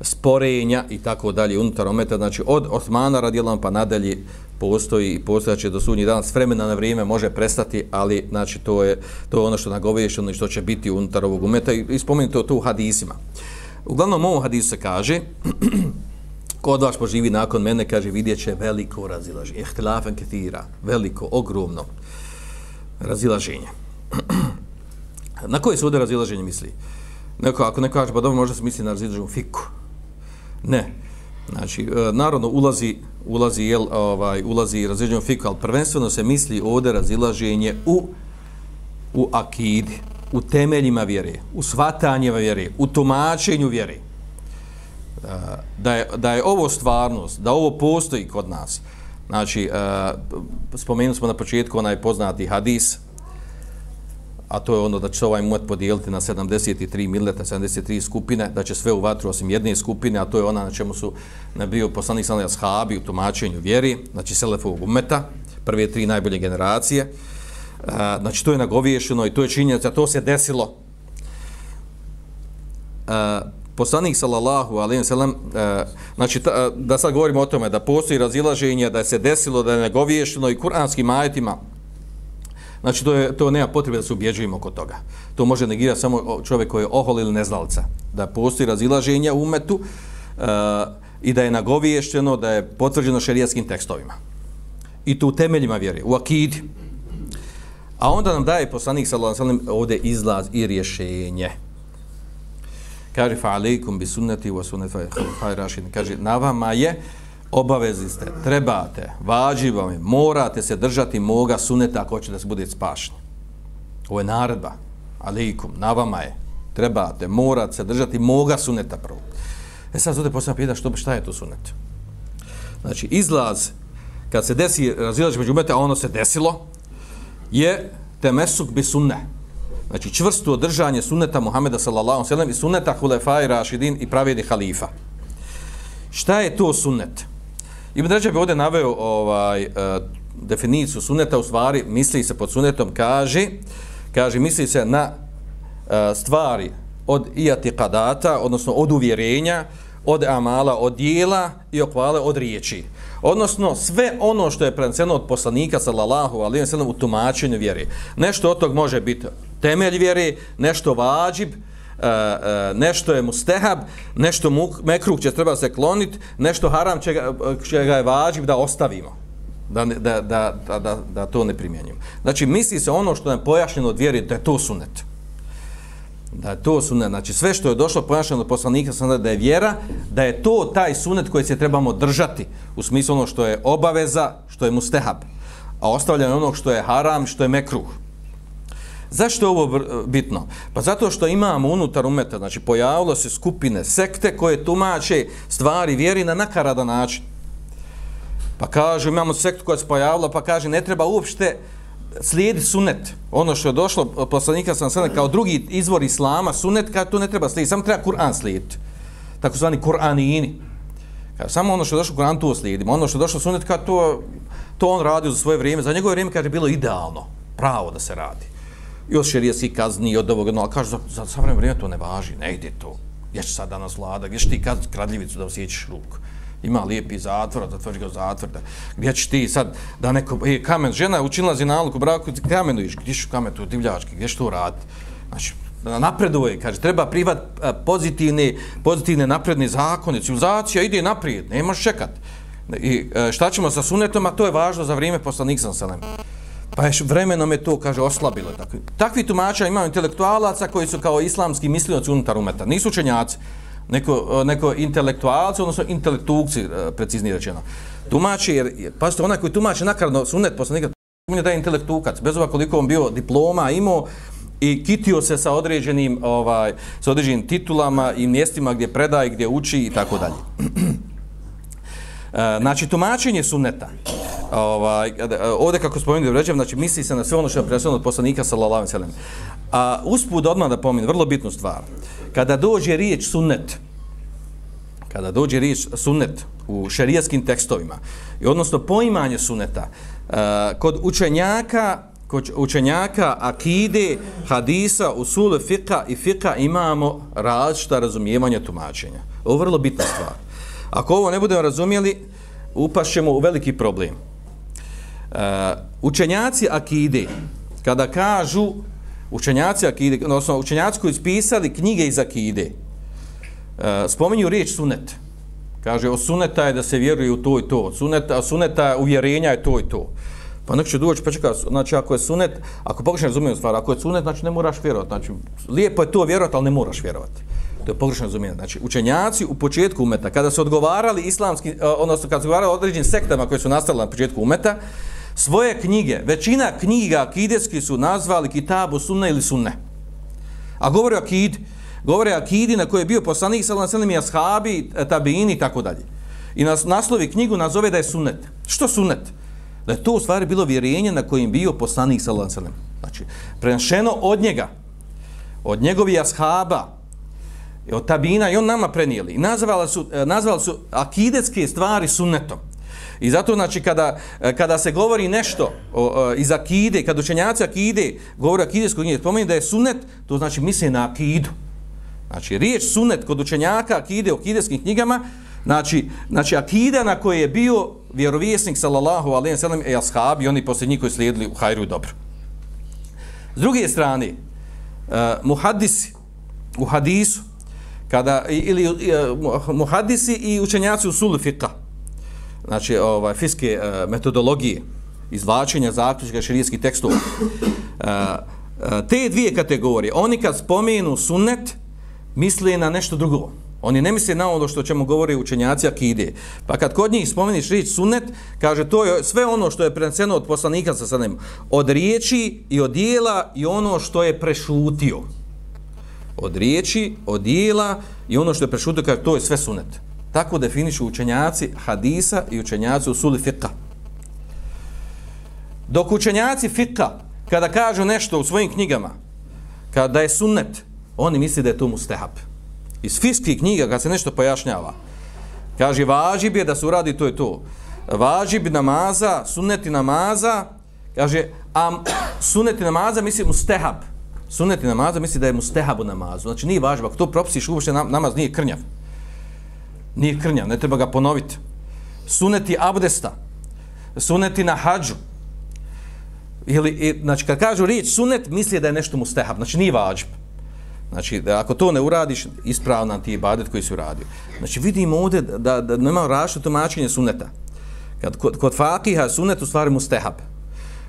sporenja i tako dalje unutar umeta, znači od Osmana radijala pa nadalje postoji i postojaće do sudnji dan s vremena na vrijeme može prestati, ali znači to je to je ono što nagovješteno i što će biti unutar ovog umeta i, i spomenuto to u hadisima. Uglavnom ovom hadisu se kaže ko od vas poživi nakon mene, kaže vidjet će veliko razilaženje. Ihtilafen ketira, veliko, ogromno razilaženje. na koje se ovdje razilaženje misli? Neko, ako neko kaže, pa dobro, možda se misli na razilaženju fiku. Ne. Znači, e, narodno ulazi, ulazi, jel, ovaj, ulazi razilaženje fiku, ali prvenstveno se misli ovdje razilaženje u, u akidi, u temeljima vjere, u svatanjeva vjere, u tumačenju vjere. E, da je, da je ovo stvarnost, da ovo postoji kod nas. Znači, e, spomenuli smo na početku onaj poznati hadis, a to je ono da će ovaj muet podijeliti na 73 milleta, 73 skupine, da će sve u vatru osim jedne skupine, a to je ona na čemu su na bio poslanik sallallahu ashabi u tumačenju vjeri, znači selefovog umeta, prve tri najbolje generacije. E, znači to je nagoviješeno i to je činjenica, to se desilo. A, poslanik sallallahu alejhi ve sellem e, znači ta, da sad govorimo o tome da postoji razilaženje da se desilo da je nagoviješeno i kuranskim ajetima znači to je to nema potrebe da se ubjeđujemo oko toga. To može negirati samo čovjek koji je ohol ili neznalca. da postoji razilaženje u umetu e, i da je nagoviješteno, da je potvrđeno šerijaskim tekstovima. I to u temeljima vjere u akidi. A onda nam daje poslanik sallallahu alejhi ve sellem ovde izlaz i rješenje. Kaže fa alejkum bi sunnati wa sunnati khulafa'ir rashidin. Kaže na vama je obavezi ste trebate važivo je morate se držati moga suneta ako hoćete da se budete spašni. ovo je naredba alikum, na vama je trebate morate se držati moga suneta prvo e sad zode posljedno pitanje što šta je to sunet? znači izlaz kad se desi razilaž među umete a ono se desilo je temesuk bi sunne znači čvrsto održanje sunneta Muhameda sallallahu alejhi ve sellem i sunneta rašidin i pravedni halifa. Šta je to sunnet? Ibn Rajab bi ovdje naveo ovaj, uh, definiciju suneta, u stvari misli se pod sunetom, kaže, kaže misli se na uh, stvari od iatikadata, odnosno od uvjerenja, od amala, od dijela i okvale od riječi. Odnosno, sve ono što je preneseno od poslanika, sallallahu alaihi wa sallam, u tumačenju vjeri. Nešto od tog može biti temelj vjeri, nešto vađib, E, e, nešto je mustehab, nešto muk, mekruh će treba se kloniti, nešto haram čega, čega je vađib da ostavimo. Da, da, da, da, da, da to ne primjenjujemo. Znači, misli se ono što je pojašnjeno od vjeri, da je to sunet da je to sunet, znači sve što je došlo pojašnjeno od poslanika sam da je vjera, da je to taj sunet koji se trebamo držati u smislu ono što je obaveza, što je mustehab, a ostavljanje onog što je haram, što je mekruh. Zašto je ovo bitno? Pa zato što imamo unutar umeta, znači pojavilo se skupine, sekte koje tumače stvari vjeri na nakaradan način. Pa kažu, imamo sektu koja se pojavila, pa kaže, ne treba uopšte slijedi sunet. Ono što je došlo od poslanika sam sada kao drugi izvor islama, sunet, kada to ne treba slijediti, samo treba Kur'an slijediti. Tako zvani Kur'anini. Kaže, samo ono što je došlo Kur'an, to slijedimo. Ono što je došlo sunet, kada to, to on radio za svoje vrijeme. Za njegove vrijeme, kaže, bilo idealno, pravo da se radi. I od šerijaski kazni, od ovog, no, ali kaže, za, za savremeno vrijeme to ne važi, ne ide to. Gdje će sad danas vlada, gdje će ti kad kradljivicu da osjećaš ruku? ima lijepi zatvor, da tvrđi ga zatvor, da, gdje ćeš ti sad, da neko, e, kamen, žena učinila zinalog u braku, kamenu iš, gdje ćeš kamen, tu divljački, gdje će to raditi? Znači, napreduje, kaže, treba privat e, pozitivne, pozitivne napredne zakone, civilizacija ide naprijed, nemaš čekat. I e, šta ćemo sa sunetom, a to je važno za vrijeme poslanik sam selem. Pa ješ vremenom je to, kaže, oslabilo. Takvi, takvi tumača imaju intelektualaca koji su kao islamski mislioci unutar umeta. Nisu učenjaci neko, e, neko intelektualci, odnosno intelektukci, e, preciznije rečeno. Tumači, jer, pazite, onaj koji tumači nakarno sunet poslanika, on je da je intelektukac, bez ova koliko on bio diploma, imao i kitio se sa određenim, ovaj, sa određenim titulama i mjestima gdje predaje, gdje uči i tako dalje. E, znači, tumačenje sunneta. Ovaj, ovde ovdje, kako spomenuti vređem, znači, misli se na sve ono što je prenosio od poslanika, sallallahu alejhi ve sellem. A usput odmah da pomenu, vrlo bitnu stvar. Kada dođe riječ sunnet, kada dođe riječ sunnet u šerijaskim tekstovima, i odnosno poimanje sunneta, e, kod učenjaka, kod učenjaka akide, hadisa, usule, fika i fika imamo različita razumijevanja tumačenja. Ovo je vrlo bitna stvar. Ako ovo ne budemo razumijeli, upašćemo u veliki problem. Uh, učenjaci akide, kada kažu učenjaci akide, odnosno učenjaci koji ispisali knjige iz akide, uh, spominju riječ sunet. Kaže, o suneta je da se vjeruje u to i to. Suneta, suneta uvjerenja je to i to. Pa nek će doći, pa čeka, znači ako je sunet, ako pogrešno razumijem stvar, ako je sunet, znači ne moraš vjerovati. Znači, lijepo je to vjerovati, ali ne moraš vjerovati. To je pogrešno razumijeno. Znači, učenjaci u početku umeta, kada su odgovarali islamski, e, odnosno kada su odgovarali određenim sektama koje su nastale na početku umeta, svoje knjige, većina knjiga akideski su nazvali kitabu sunne ili sunne. A govore o akid, govore o akidi na koje je bio poslanik sallam sallam i ashabi, e, tabini i tako dalje. I nas, naslovi knjigu nazove da je sunnet. Što sunnet? Da je to u stvari bilo vjerenje na kojim bio poslanik sallam sallam. Znači, prenašeno od njega, od njegovih ashaba, od tabina i on nama prenijeli. I nazvali su, e, nazvali su akidetske stvari sunnetom. I zato znači kada, e, kada se govori nešto o, o, iz akide, kad učenjaci akide govore akidesko knjige, pomeni da je sunnet, to znači misle na akidu. Znači riječ sunnet kod učenjaka akide o akideskim knjigama, znači, znači akida na koje je bio vjerovjesnik sallallahu alaihi sallam i ashabi, oni poslije njih koji slijedili u hajru i dobro. S druge strane, uh, muhadisi u hadisu, kada, ili uh, muhadisi i učenjaci usul fiqa znači ovaj fiske uh, metodologije izvlačenja zaključka šerijskih tekstova. Uh, uh, te dvije kategorije, oni kad spomenu sunnet, misle na nešto drugo. Oni ne misle na ono što ćemo govori učenjaci akide. Pa kad kod njih spomeniš riječ sunnet, kaže to je sve ono što je preneseno od poslanika sa sanem. od riječi i od dijela i ono što je prešutio. Od riječi, od dijela i ono što je prešutio, kaže to je sve sunnet. Tako definišu učenjaci hadisa i učenjaci usuli fiqha. Dok učenjaci fiqha, kada kažu nešto u svojim knjigama, kada je sunnet, oni misli da je to mustehab. Iz fiskih knjiga, kad se nešto pojašnjava, kaže, važi bi da se uradi to i to. Važi bi namaza, sunneti namaza, kaže, a sunneti namaza misli mustehab. Sunneti namaza misli da je mustehab namazu. Znači, nije važno, ako to propisiš, uopšte namaz nije krnjav nije krnjav, ne treba ga ponoviti. Suneti abdesta, suneti na hađu. Ili, i, znači, kad kažu riječ sunet, misli da je nešto mustehab, znači nije važno. Znači, da ako to ne uradiš, ispravna ti je badet koji si uradio. Znači, vidimo ovdje da, da, da nema rašto tumačenje suneta. Kad, kod, kod fakiha sunet u stvari mustehab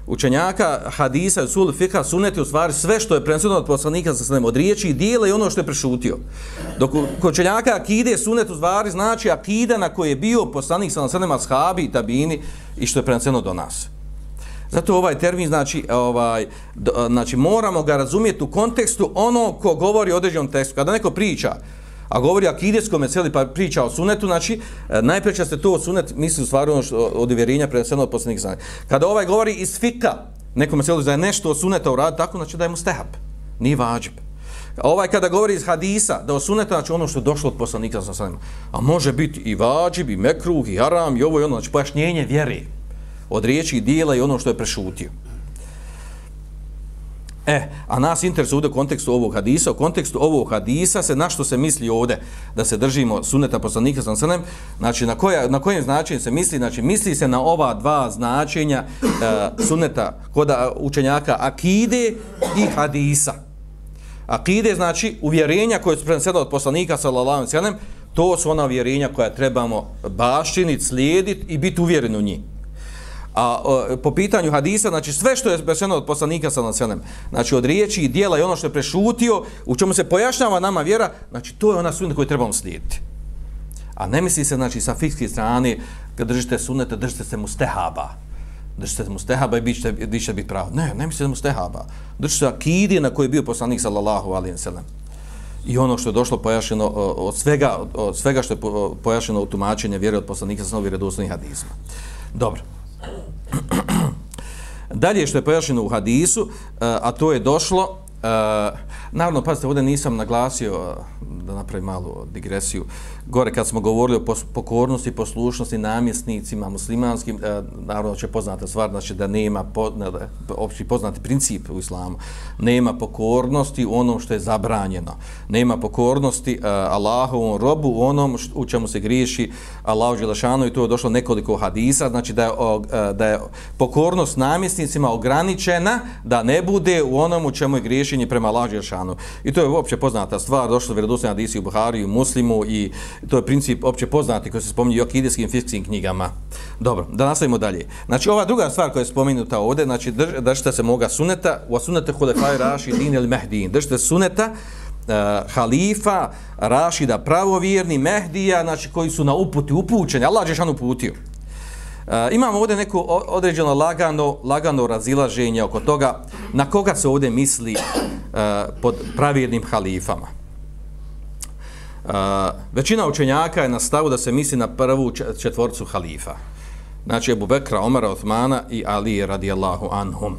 učenjaka hadisa, sul, fika, suneti u stvari sve što je prenosio od poslanika sa svem od riječi i dijela i ono što je prešutio. Dok kod učenjaka akide sunet u stvari znači akida na koje je bio poslanik sa svem ashabi i tabini i što je prenosio do nas. Zato ovaj termin znači ovaj do, znači moramo ga razumjeti u kontekstu ono ko govori o određenom tekstu. Kada neko priča, a govori akideskom meseli pa priča o sunetu, znači e, najpreće se to o sunet misli u stvari ono što od uvjerenja preneseno od posljednjih znanja. Kada ovaj govori iz fika, nekom meseli da je nešto o suneta u radu, tako znači da je mu stehab, nije vađib. A ovaj kada govori iz hadisa, da o suneta, znači ono što je došlo od poslanika sa svema, a može biti i vađib, i mekruh, i haram, i ovo i ono, znači pojašnjenje vjere od riječi i dijela i ono što je prešutio. E, a nas interesuje ovdje u kontekstu ovog hadisa. U kontekstu ovog hadisa se na što se misli ovdje da se držimo suneta poslanika sa srnem, znači na, koja, na kojem značenju se misli? Znači misli se na ova dva značenja eh, e, suneta kod eh, učenjaka akide i hadisa. Akide znači uvjerenja koje su prenesene od poslanika sallallahu alejhi ve sellem, to su ona uvjerenja koja trebamo baštiniti, slijediti i biti uvjereni u njih. A o, po pitanju hadisa, znači sve što je preneseno od poslanika sa naselem, znači od riječi i dijela i ono što je prešutio, u čemu se pojašnjava nama vjera, znači to je ona sunnet koju trebamo slijediti. A ne misli se, znači, sa fikske strane, kad držite sunnete, držite se mu stehaba. Držite se mu stehaba i bit ćete, bit ćete biti pravo. Ne, ne misli se mu stehaba. Držite se akidi na koji je bio poslanik, sallallahu alijem sallam. I ono što je došlo pojašeno od svega, od svega što je pojašeno u tumačenje vjere od poslanika sa novih redosnih hadizma. Dobro. Dalje što je pojašnjeno u hadisu, a to je došlo, uh, naravno, pazite, ovdje nisam naglasio, eh, da napravim malu digresiju, gore kad smo govorili o pokornosti i poslušnosti namjesnicima muslimanskim, e, naravno će poznata stvar, znači da nema po, ne, opći poznati princip u islamu, nema pokornosti u onom što je zabranjeno, nema pokornosti e, Allahovom robu u onom što, u čemu se griješi Allahu Đelešanu i tu je došlo nekoliko hadisa, znači da je, o, da je pokornost namjesnicima ograničena da ne bude u onom u čemu je čini prema Allahu I to je uopće poznata stvar, došlo je vjerodostojna hadisi u Buhari, u Muslimu i to je princip opće poznati koji se spominje u akidijskim fikskim knjigama. Dobro, da nastavimo dalje. Znači, ova druga stvar koja je spomenuta ovdje, znači, držite se moga suneta, u sunete hulefaj raši din ili mehdin. Držite suneta, uh, halifa, rašida, pravovjerni, mehdija, znači, koji su na uputi upućeni. Allah Žešan uputio. Eh, imamo ovdje neko određeno lagano, lagano razilaženje oko toga na koga se ovdje misli uh, pod pravilnim halifama. Uh, većina učenjaka je na stavu da se misli na prvu četvorcu halifa. Znači Ebu Bekra, Omara, Othmana i Ali radijallahu anhum.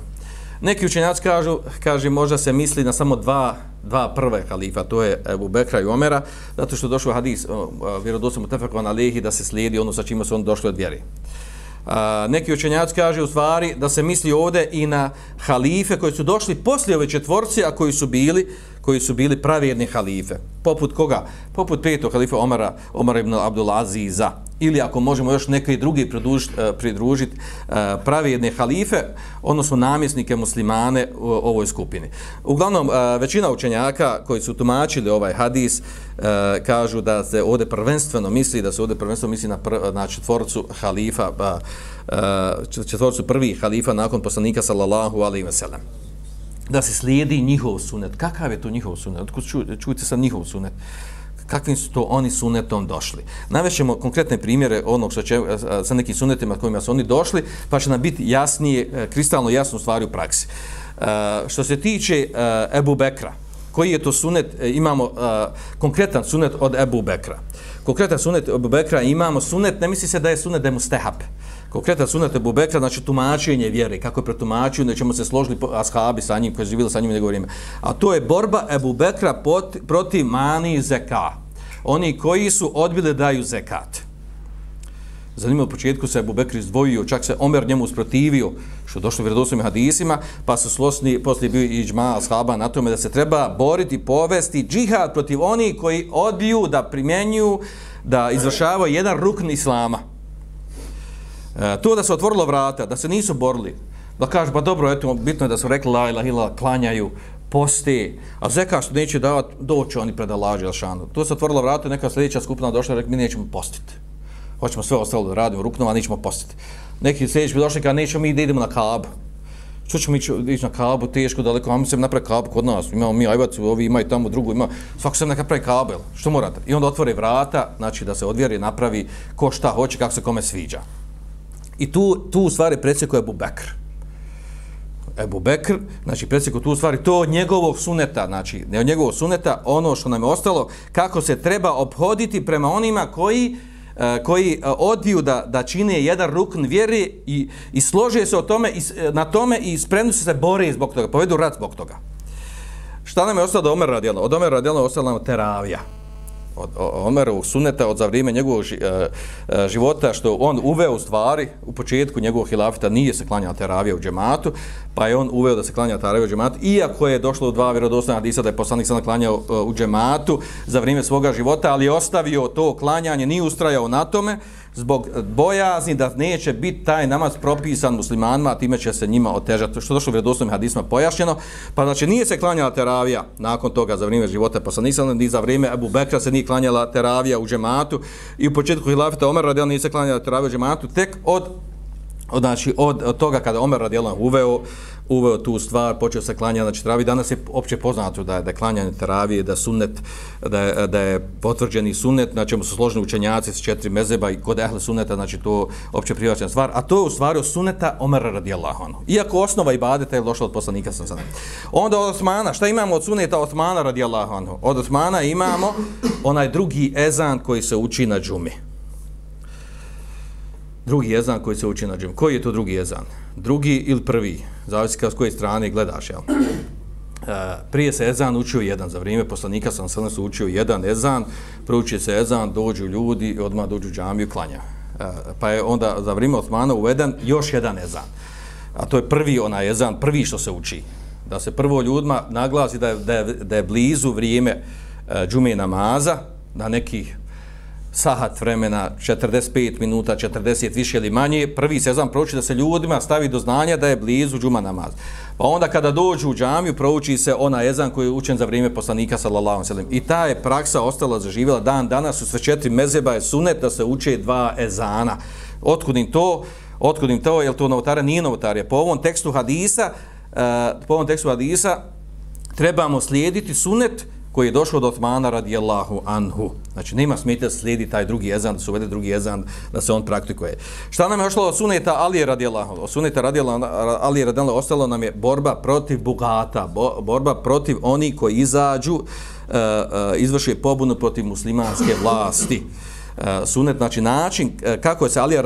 Neki učenjaci kažu, kaže, možda se misli na samo dva, dva prve halifa, to je Ebu Bekra i Omera, zato što došao hadis, uh, vjerodosim u Tefakon Alihi, da se slijedi ono sa čime su on došli od vjeri. Uh, A, neki učenjaci kaže u stvari da se misli ovdje i na halife koji su došli poslije ove četvorci, a koji su bili koji su bili pravjedni halife. Poput koga? Poput petog halifa Omara, Omara ibn Abdulaziza. Ili ako možemo još neke drugi pridružiti eh, pridružit, eh, pravjedne halife, odnosno namjesnike muslimane u ovoj skupini. Uglavnom, eh, većina učenjaka koji su tumačili ovaj hadis kažu da se ovdje prvenstveno misli, da se ovdje prvenstveno misli na, pr, na četvorcu halifa, pa, četvorcu prvih halifa nakon poslanika sallallahu alaihi wa sallam da se slijedi njihov sunet. Kakav je to njihov sunet? Otkud ču, čujete sad njihov sunet? Kakvim su to oni sunetom došli? Navećemo konkretne primjere onog što će, sa nekim sunetima kojima su oni došli, pa će nam biti jasnije, e, kristalno jasno stvari u praksi. E, što se tiče e, Ebu Bekra, koji je to sunet, imamo uh, konkretan sunet od Ebu Bekra. Konkretan sunet od Ebu Bekra imamo sunet, ne misli se da je sunet da je mustehab konkretan sunet Ebu Bekra, znači tumačenje vjere, kako je pretumačio, da ćemo se složili ashabi sa njim, koji su živjeli sa njim nego vrijeme. A to je borba Ebu Bekra pot, protiv mani zeka. Oni koji su odbili daju zekat. Zanimljivo, u početku se Ebu Bekr izdvojio, čak se Omer njemu usprotivio, što je došlo u hadisima, pa su slosni, poslije bio i džma ashaba na tome da se treba boriti, povesti džihad protiv onih koji odbiju da primjenju, da izvršavaju jedan rukn islama. E, to da se otvorilo vrata, da se nisu borili, da kaže, pa dobro, eto, bitno je da su rekli la ilaha ila, klanjaju, posti, a zeka što neće davati, doći oni pred Allah Đelšanu. To se otvorilo vrata, neka sljedeća skupina došla i rekli, mi nećemo postiti. Hoćemo sve ostalo da radimo ruknova, nećemo postiti. Neki sljedeći bi došli, kada nećemo mi da idemo na kabu. Što ćemo ići na kabu, teško, daleko, a mi se napravi kabu kod nas, imamo mi ajvacu, ovi imaju tamo drugu, ima, svako se neka pravi kabel, što morate? I onda otvore vrata, znači da se odvjeri, napravi ko šta hoće, kako se kome sviđa. I tu, tu u stvari predsjekuje Ebu Bekr. Ebu Bekr, znači predsjeku tu u stvari, to od njegovog suneta, znači ne od njegovog suneta, ono što nam je ostalo, kako se treba obhoditi prema onima koji e, koji e, odbiju da, da čine jedan rukn vjeri i, i slože se o tome, i, e, na tome i spremno se se bore zbog toga, povedu rat zbog toga. Šta nam je ostalo od Omer radijalno? Od Omer radijalno ostalo nam teravija od Omerovog suneta od za vrijeme njegovog ži, e, e, života što on uveo u stvari u početku njegovog hilafita nije se klanjao teravija u džematu pa je on uveo da se klanja teravija u džematu iako je došlo u dva vjerodostojna hadisa da je poslanik sada klanjao e, u džematu za vrijeme svoga života ali je ostavio to klanjanje nije ustrajao na tome zbog bojazni da neće biti taj namaz propisan muslimanima, a time će se njima otežati, što došlo u vjerodostojnim hadisma pojašnjeno, pa znači nije se klanjala teravija nakon toga za vrijeme života poslanika, ni za vrijeme Abu Bekra se nije klanjala teravija u džematu. I u početku hilafeta Omer radijalno nije se klanjala teravija u džematu, tek od, od, znači, od, od toga kada Omer radijalan uveo uveo tu stvar, počeo se klanja znači travi. Danas je opće poznato da je, da je klanjanje teravije, da sunnet, da je, da je potvrđeni sunnet, na čemu su složeni učenjaci s četiri mezeba i kod ehle sunneta, znači to opće prihvaćena stvar. A to je u stvari sunneta Omera radijallahu anhu. Iako osnova ibadeta je došla od poslanika sam sada. Onda od Osmana, šta imamo od sunneta Osmana radijallahu anhu? Od Osmana imamo onaj drugi ezan koji se uči na džumi. Drugi jezan koji se uči na džumi. Koji je to drugi jezan? Drugi ili prvi? zavisi s koje strane gledaš, jel? Uh, prije se ezan učio jedan, za vrijeme poslanika sam sam se učio jedan ezan, prouči se ezan, dođu ljudi i odmah dođu džamiju klanja. Uh, pa je onda za vrijeme Osmana uveden još jedan ezan. A to je prvi onaj ezan, prvi što se uči. Da se prvo ljudima naglasi da je, da je, da je blizu vrijeme uh, džume namaza, da nekih sahat vremena, 45 minuta, 40 više ili manje, prvi sezam prouči da se ljudima stavi do znanja da je blizu džuma namaz. Pa onda kada dođu u džamiju, prouči se ona ezan koji je učen za vrijeme poslanika sallallahu alejhi I ta je praksa ostala zaživjela dan danas su sve četiri mezeba je sunet da se uče dva ezana. Otkudim to? Otkudim to? Jel to novotara? Nije novotarija. Po ovom tekstu hadisa, uh, po ovom tekstu hadisa trebamo slijediti sunet koji je došao do Osmana radijallahu anhu. Znači, nema smijete slijedi taj drugi jezan, da se uvede drugi jezan, da se on praktikuje. Šta nam je ošlo od suneta Alije radijallahu anhu? Od suneta radijallahu Alije radijallahu ostalo nam je borba protiv bugata, bo, borba protiv oni koji izađu, e, e, uh, uh, izvršuje pobunu protiv muslimanske vlasti. E, Sunet, znači način e, kako je se Alija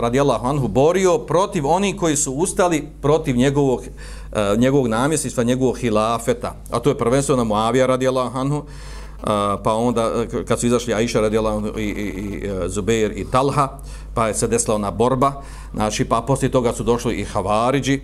radijallahu anhu borio protiv oni koji su ustali protiv njegovog e, njegovog namjesništva, njegovog hilafeta, a to je prvenstveno Muavija radijallahu anhu, pa onda kad su izašli Aisha radijallahu i, i, i Zubeir i Talha, pa je se desila ona borba, znači pa poslije toga su došli i Havariđi,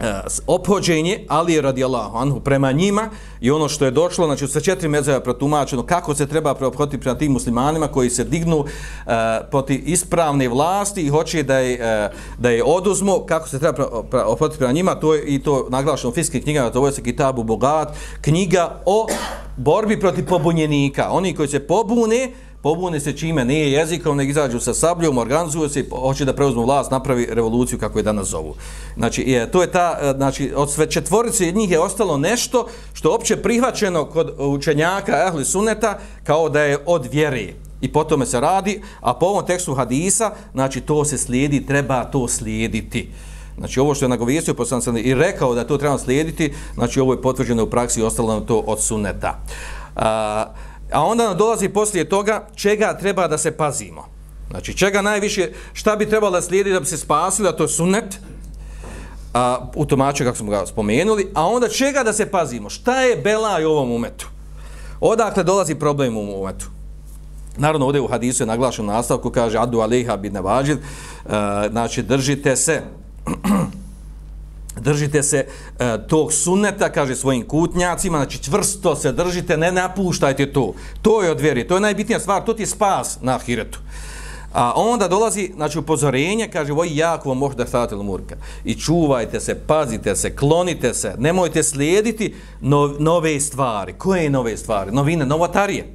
E, ophođenje Ali radijallahu anhu prema njima i ono što je došlo, znači sa četiri mezeva protumačeno kako se treba preophoditi prema tim muslimanima koji se dignu e, uh, proti ispravne vlasti i hoće da je, uh, da je oduzmu, kako se treba preophoditi prema njima, to je i to naglašeno u fiskim knjigama, to je se Kitabu Bogat, knjiga o borbi protiv pobunjenika. Oni koji se pobune, pobune se čime nije jezikom, nek izađu sa sabljom, organizuju se i hoće da preuzmu vlast, napravi revoluciju kako je danas zovu. Znači, je, to je ta, e, znači, od sve četvorice njih je ostalo nešto što je opće prihvaćeno kod učenjaka Ehli Suneta kao da je od vjere. I po tome se radi, a po ovom tekstu hadisa, znači, to se slijedi, treba to slijediti. Znači, ovo što je nagovijestio, poslan sam i rekao da to treba slijediti, znači, ovo je potvrđeno u praksi i ostalo nam to od Suneta. A, A onda nam dolazi poslije toga čega treba da se pazimo. Znači, čega najviše, šta bi trebalo da slijedi da bi se spasili, a to je sunet, a, u tomaču, kako smo ga spomenuli, a onda čega da se pazimo, šta je belaj u ovom umetu? Odakle dolazi problem u umetu? Naravno, ovdje u hadisu je naglašen nastavku, kaže, adu aliha bin nevađid, e, znači, držite se, držite se e, tog suneta, kaže svojim kutnjacima, znači čvrsto se držite, ne napuštajte to. To je od vjeri, to je najbitnija stvar, to ti je spas na ahiretu. A onda dolazi, znači, upozorenje, kaže, voj jako vam možda stavati murka. I čuvajte se, pazite se, klonite se, nemojte slijediti no, nove stvari. Koje nove stvari? Novine, novotarije.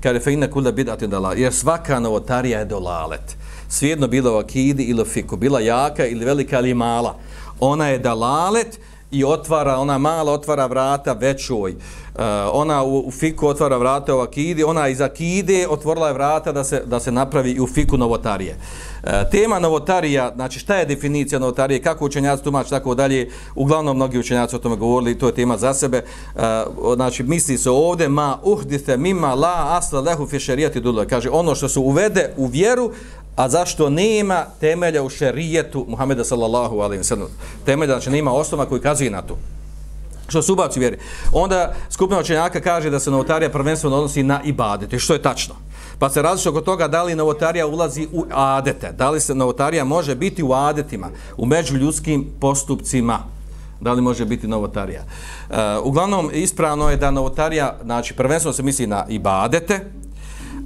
Kaže, fe inna kuda bidati dala, jer svaka novotarija je dolalet. Svijedno bila u akidi ili fiku, bila jaka ili velika ili mala ona je dalalet i otvara, ona mala otvara vrata većoj. Uh, ona u, u fiku otvara vrata u akidi, ona iz akide otvorila je vrata da se, da se napravi i u fiku novotarije. Uh, tema novotarija, znači šta je definicija novotarije, kako učenjaci tumači, tako dalje, uglavnom mnogi učenjaci o tome govorili, to je tema za sebe. Uh, znači misli se ovde ma uhdite mima la asla lehu fi šerijati dule. Kaže ono što se uvede u vjeru, a zašto nema temelja u šerijetu Muhameda sallallahu alaihi wa sallam. Temelja, znači nema osnova koji kazuje na to. Što su ubavci vjeri. Onda skupina učenjaka kaže da se novotarija prvenstveno odnosi na ibadete, što je tačno. Pa se različno oko toga da li novotarija ulazi u adete, da li se novotarija može biti u adetima, u međuljudskim postupcima, da li može biti novotarija. Uh, uglavnom, ispravno je da novotarija, znači prvenstveno se misli na ibadete,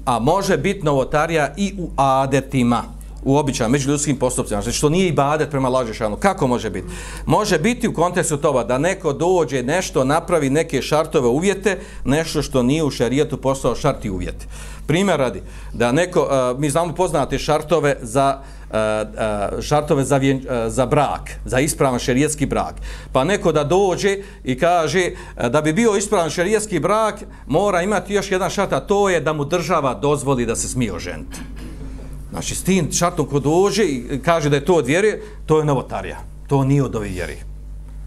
a može biti novotarija i u adetima u među ljudskim postupcima, znači što nije ibadet prema Lađešanu, Kako može biti? Može biti u kontekstu toga da neko dođe nešto, napravi neke šartove uvjete, nešto što nije u šarijetu postao šarti uvjete. Primjer radi, da neko, uh, mi znamo poznate šartove za uh, E, e, šartove za, vjen, e, za brak, za ispravan šerijetski brak. Pa neko da dođe i kaže da bi bio ispravan šerijetski brak, mora imati još jedan šart, a to je da mu država dozvoli da se smije oženiti. Znači, s tim šartom ko dođe i kaže da je to od vjere, to je novotarija. To nije od ove vjeri.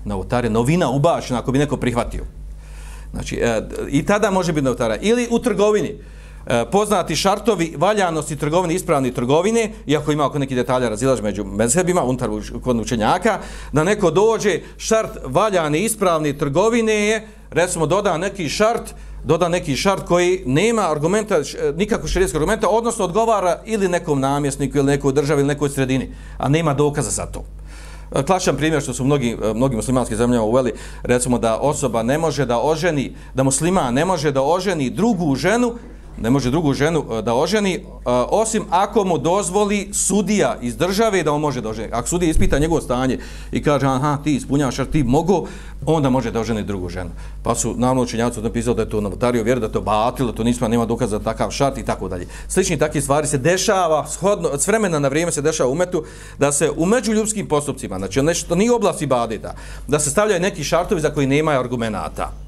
Novotarija, novina ubačena ako bi neko prihvatio. Znači, e, i tada može biti novotarija. Ili u trgovini. E, poznati šartovi valjanosti trgovine, ispravne trgovine, iako ima oko neki detalja razilaž među mezhebima, unutar kod učenjaka, da neko dođe, šart valjane, ispravne trgovine je, recimo, doda neki šart, doda neki šart koji nema argumenta, e, nikakvog širijskog argumenta, odnosno odgovara ili nekom namjesniku, ili nekoj državi, ili nekoj sredini, a nema dokaza za to. E, Klašan primjer što su mnogi, mnogi muslimanski zemljama uveli, recimo da osoba ne može da oženi, da muslima ne može da oženi drugu ženu, ne može drugu ženu e, da oženi, e, osim ako mu dozvoli sudija iz države da on može da oženi. Ako sudija ispita njegovo stanje i kaže, aha, ti ispunjavaš, ti mogu, onda može da oženi drugu ženu. Pa su naravno učenjaci napisali da je to novotario vjer, da to batilo, to nismo, nema dokaza za takav šart i tako dalje. Slični takve stvari se dešava, shodno, s vremena na vrijeme se dešava umetu, da se u međuljudskim postupcima, znači nešto nije oblasti badita, da se stavljaju neki šartovi za koji nema argumenata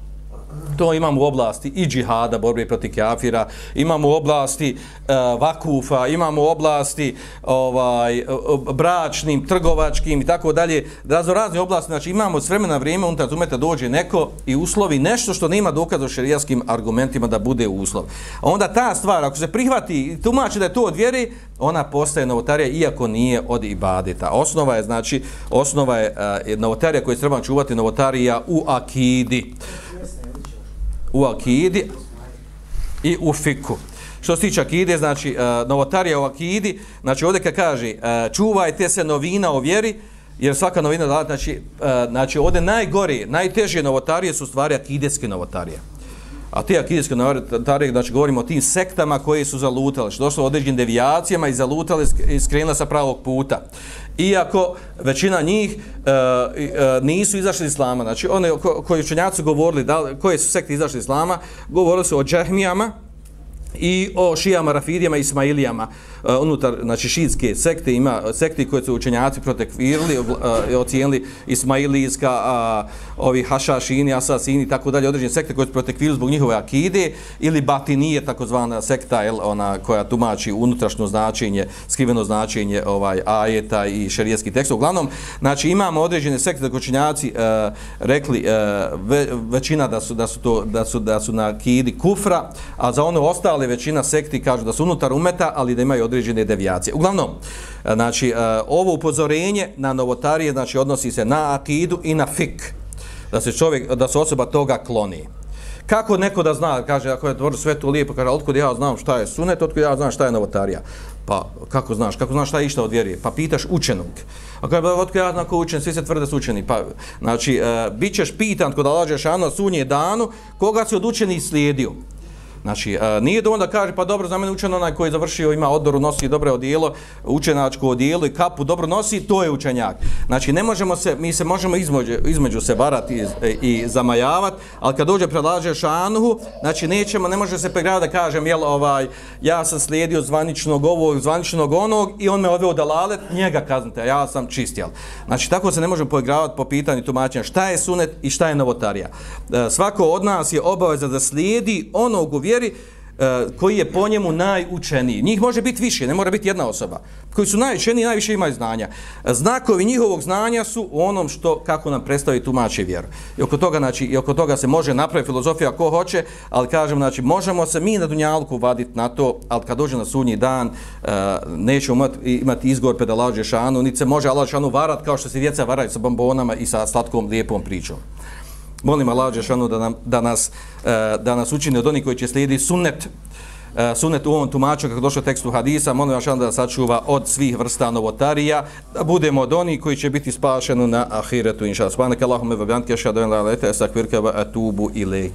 to imamo u oblasti i džihada, borbe protiv kafira, imamo u oblasti e, vakufa, imamo u oblasti ovaj, e, bračnim, trgovačkim i tako dalje, razno razne oblasti, znači imamo s vremena vrijeme, unutar zumeta dođe neko i uslovi nešto što nema dokaza o šerijaskim argumentima da bude uslov. A onda ta stvar, ako se prihvati i tumači da je to od vjeri, ona postaje novotarija iako nije od ibadeta. Osnova je, znači, osnova je e, novotarija koju treba čuvati novotarija u akidi u akidi i u fiku. Što se tiče akide, znači uh, novotarija u akidi, znači ovdje kad kaže uh, čuvajte se novina o vjeri, jer svaka novina da znači, uh, znači ovdje najgori, najteže novotarije su stvari akideske novotarije. A te akideske novotarije, znači govorimo o tim sektama koje su zalutale, što došlo određenim devijacijama i zalutale i skrenula sa pravog puta iako većina njih e, e, nisu izašli iz islama. Znači, one ko, koji učenjaci govorili, da, koje su sekte izašli iz islama, govorili su o džahmijama, i o šijama, rafidijama i ismailijama Eh, unutar znači, šijitske sekte ima eh, sekte koje su učenjaci protekvirili uh, ocijenili ismailijska uh, ovi hašašini, asasini tako dalje, određene sekte koje su protekvirili zbog njihove akide ili batinije takozvana sekta el, ona koja tumači unutrašnje značenje skriveno značenje ovaj ajeta i šerijski tekst. Uglavnom, znači imamo određene sekte koje učenjaci uh, rekli uh, ve, većina da su, da su to da su, da su na akidi kufra a za one ostale većina sekti kažu da su unutar umeta, ali da imaju određene devijacije. Uglavnom, e, znači, e, ovo upozorenje na novotarije, znači, odnosi se na akidu i na fik, da se čovjek, da se osoba toga kloni. Kako neko da zna, kaže, ako je tvor sve to lijepo, kaže, otkud ja znam šta je sunet, otkud ja znam šta je novotarija. Pa, kako znaš, kako znaš šta je išta od vjerije? Pa pitaš učenog. Ako je, pa, otkud ja znam ko učen, svi se tvrde su učeni. Pa, znači, e, bit ćeš pitan kod Allah Žešana ano sunje danu, koga si od učeni slijedio. Znači, a, nije dovoljno da kaže, pa dobro, za mene učen onaj koji je završio, ima odoru, nosi dobro odijelo, učenačko odijelo i kapu dobro nosi, to je učenjak. Znači, ne možemo se, mi se možemo između, između se varati i, i zamajavati, ali kad dođe predlaže šanuhu, znači, nećemo, ne može se pregrada da kažem, jel, ovaj, ja sam slijedio zvaničnog ovog, zvaničnog onog i on me odveo da lalet, njega kaznite, ja sam čist, jel. Znači, tako se ne možemo poigravati po pitanju tumačenja šta je sunet i šta je novotarija. E, svako od nas je obaveza da slijedi onog u vjeri eh, koji je po njemu najučeniji. Njih može biti više, ne mora biti jedna osoba. Koji su najučeniji, najviše imaju znanja. Znakovi njihovog znanja su u onom što, kako nam predstavi tumači vjeru. I oko toga, znači, i oko toga se može napraviti filozofija ko hoće, ali kažem, znači, možemo se mi na Dunjalku vaditi na to, ali kad dođe na sunji dan, eh, nećemo imati, imati izgovor pe šanu, niti se može Allah šanu varat kao što se djeca varaju sa bombonama i sa slatkom lijepom pričom. Molim Allah Đešanu da, nam, da, nas, e, da nas učini od onih koji će slijediti sunnet, e, sunnet u ovom tumaču kako došlo tekstu hadisa, molim Allah da sačuva od svih vrsta novotarija, da budemo od onih koji će biti spašeni na ahiretu, inša. Svanak Allahume vabjanke, šadu en la lete, esakvirke, atubu ilaih.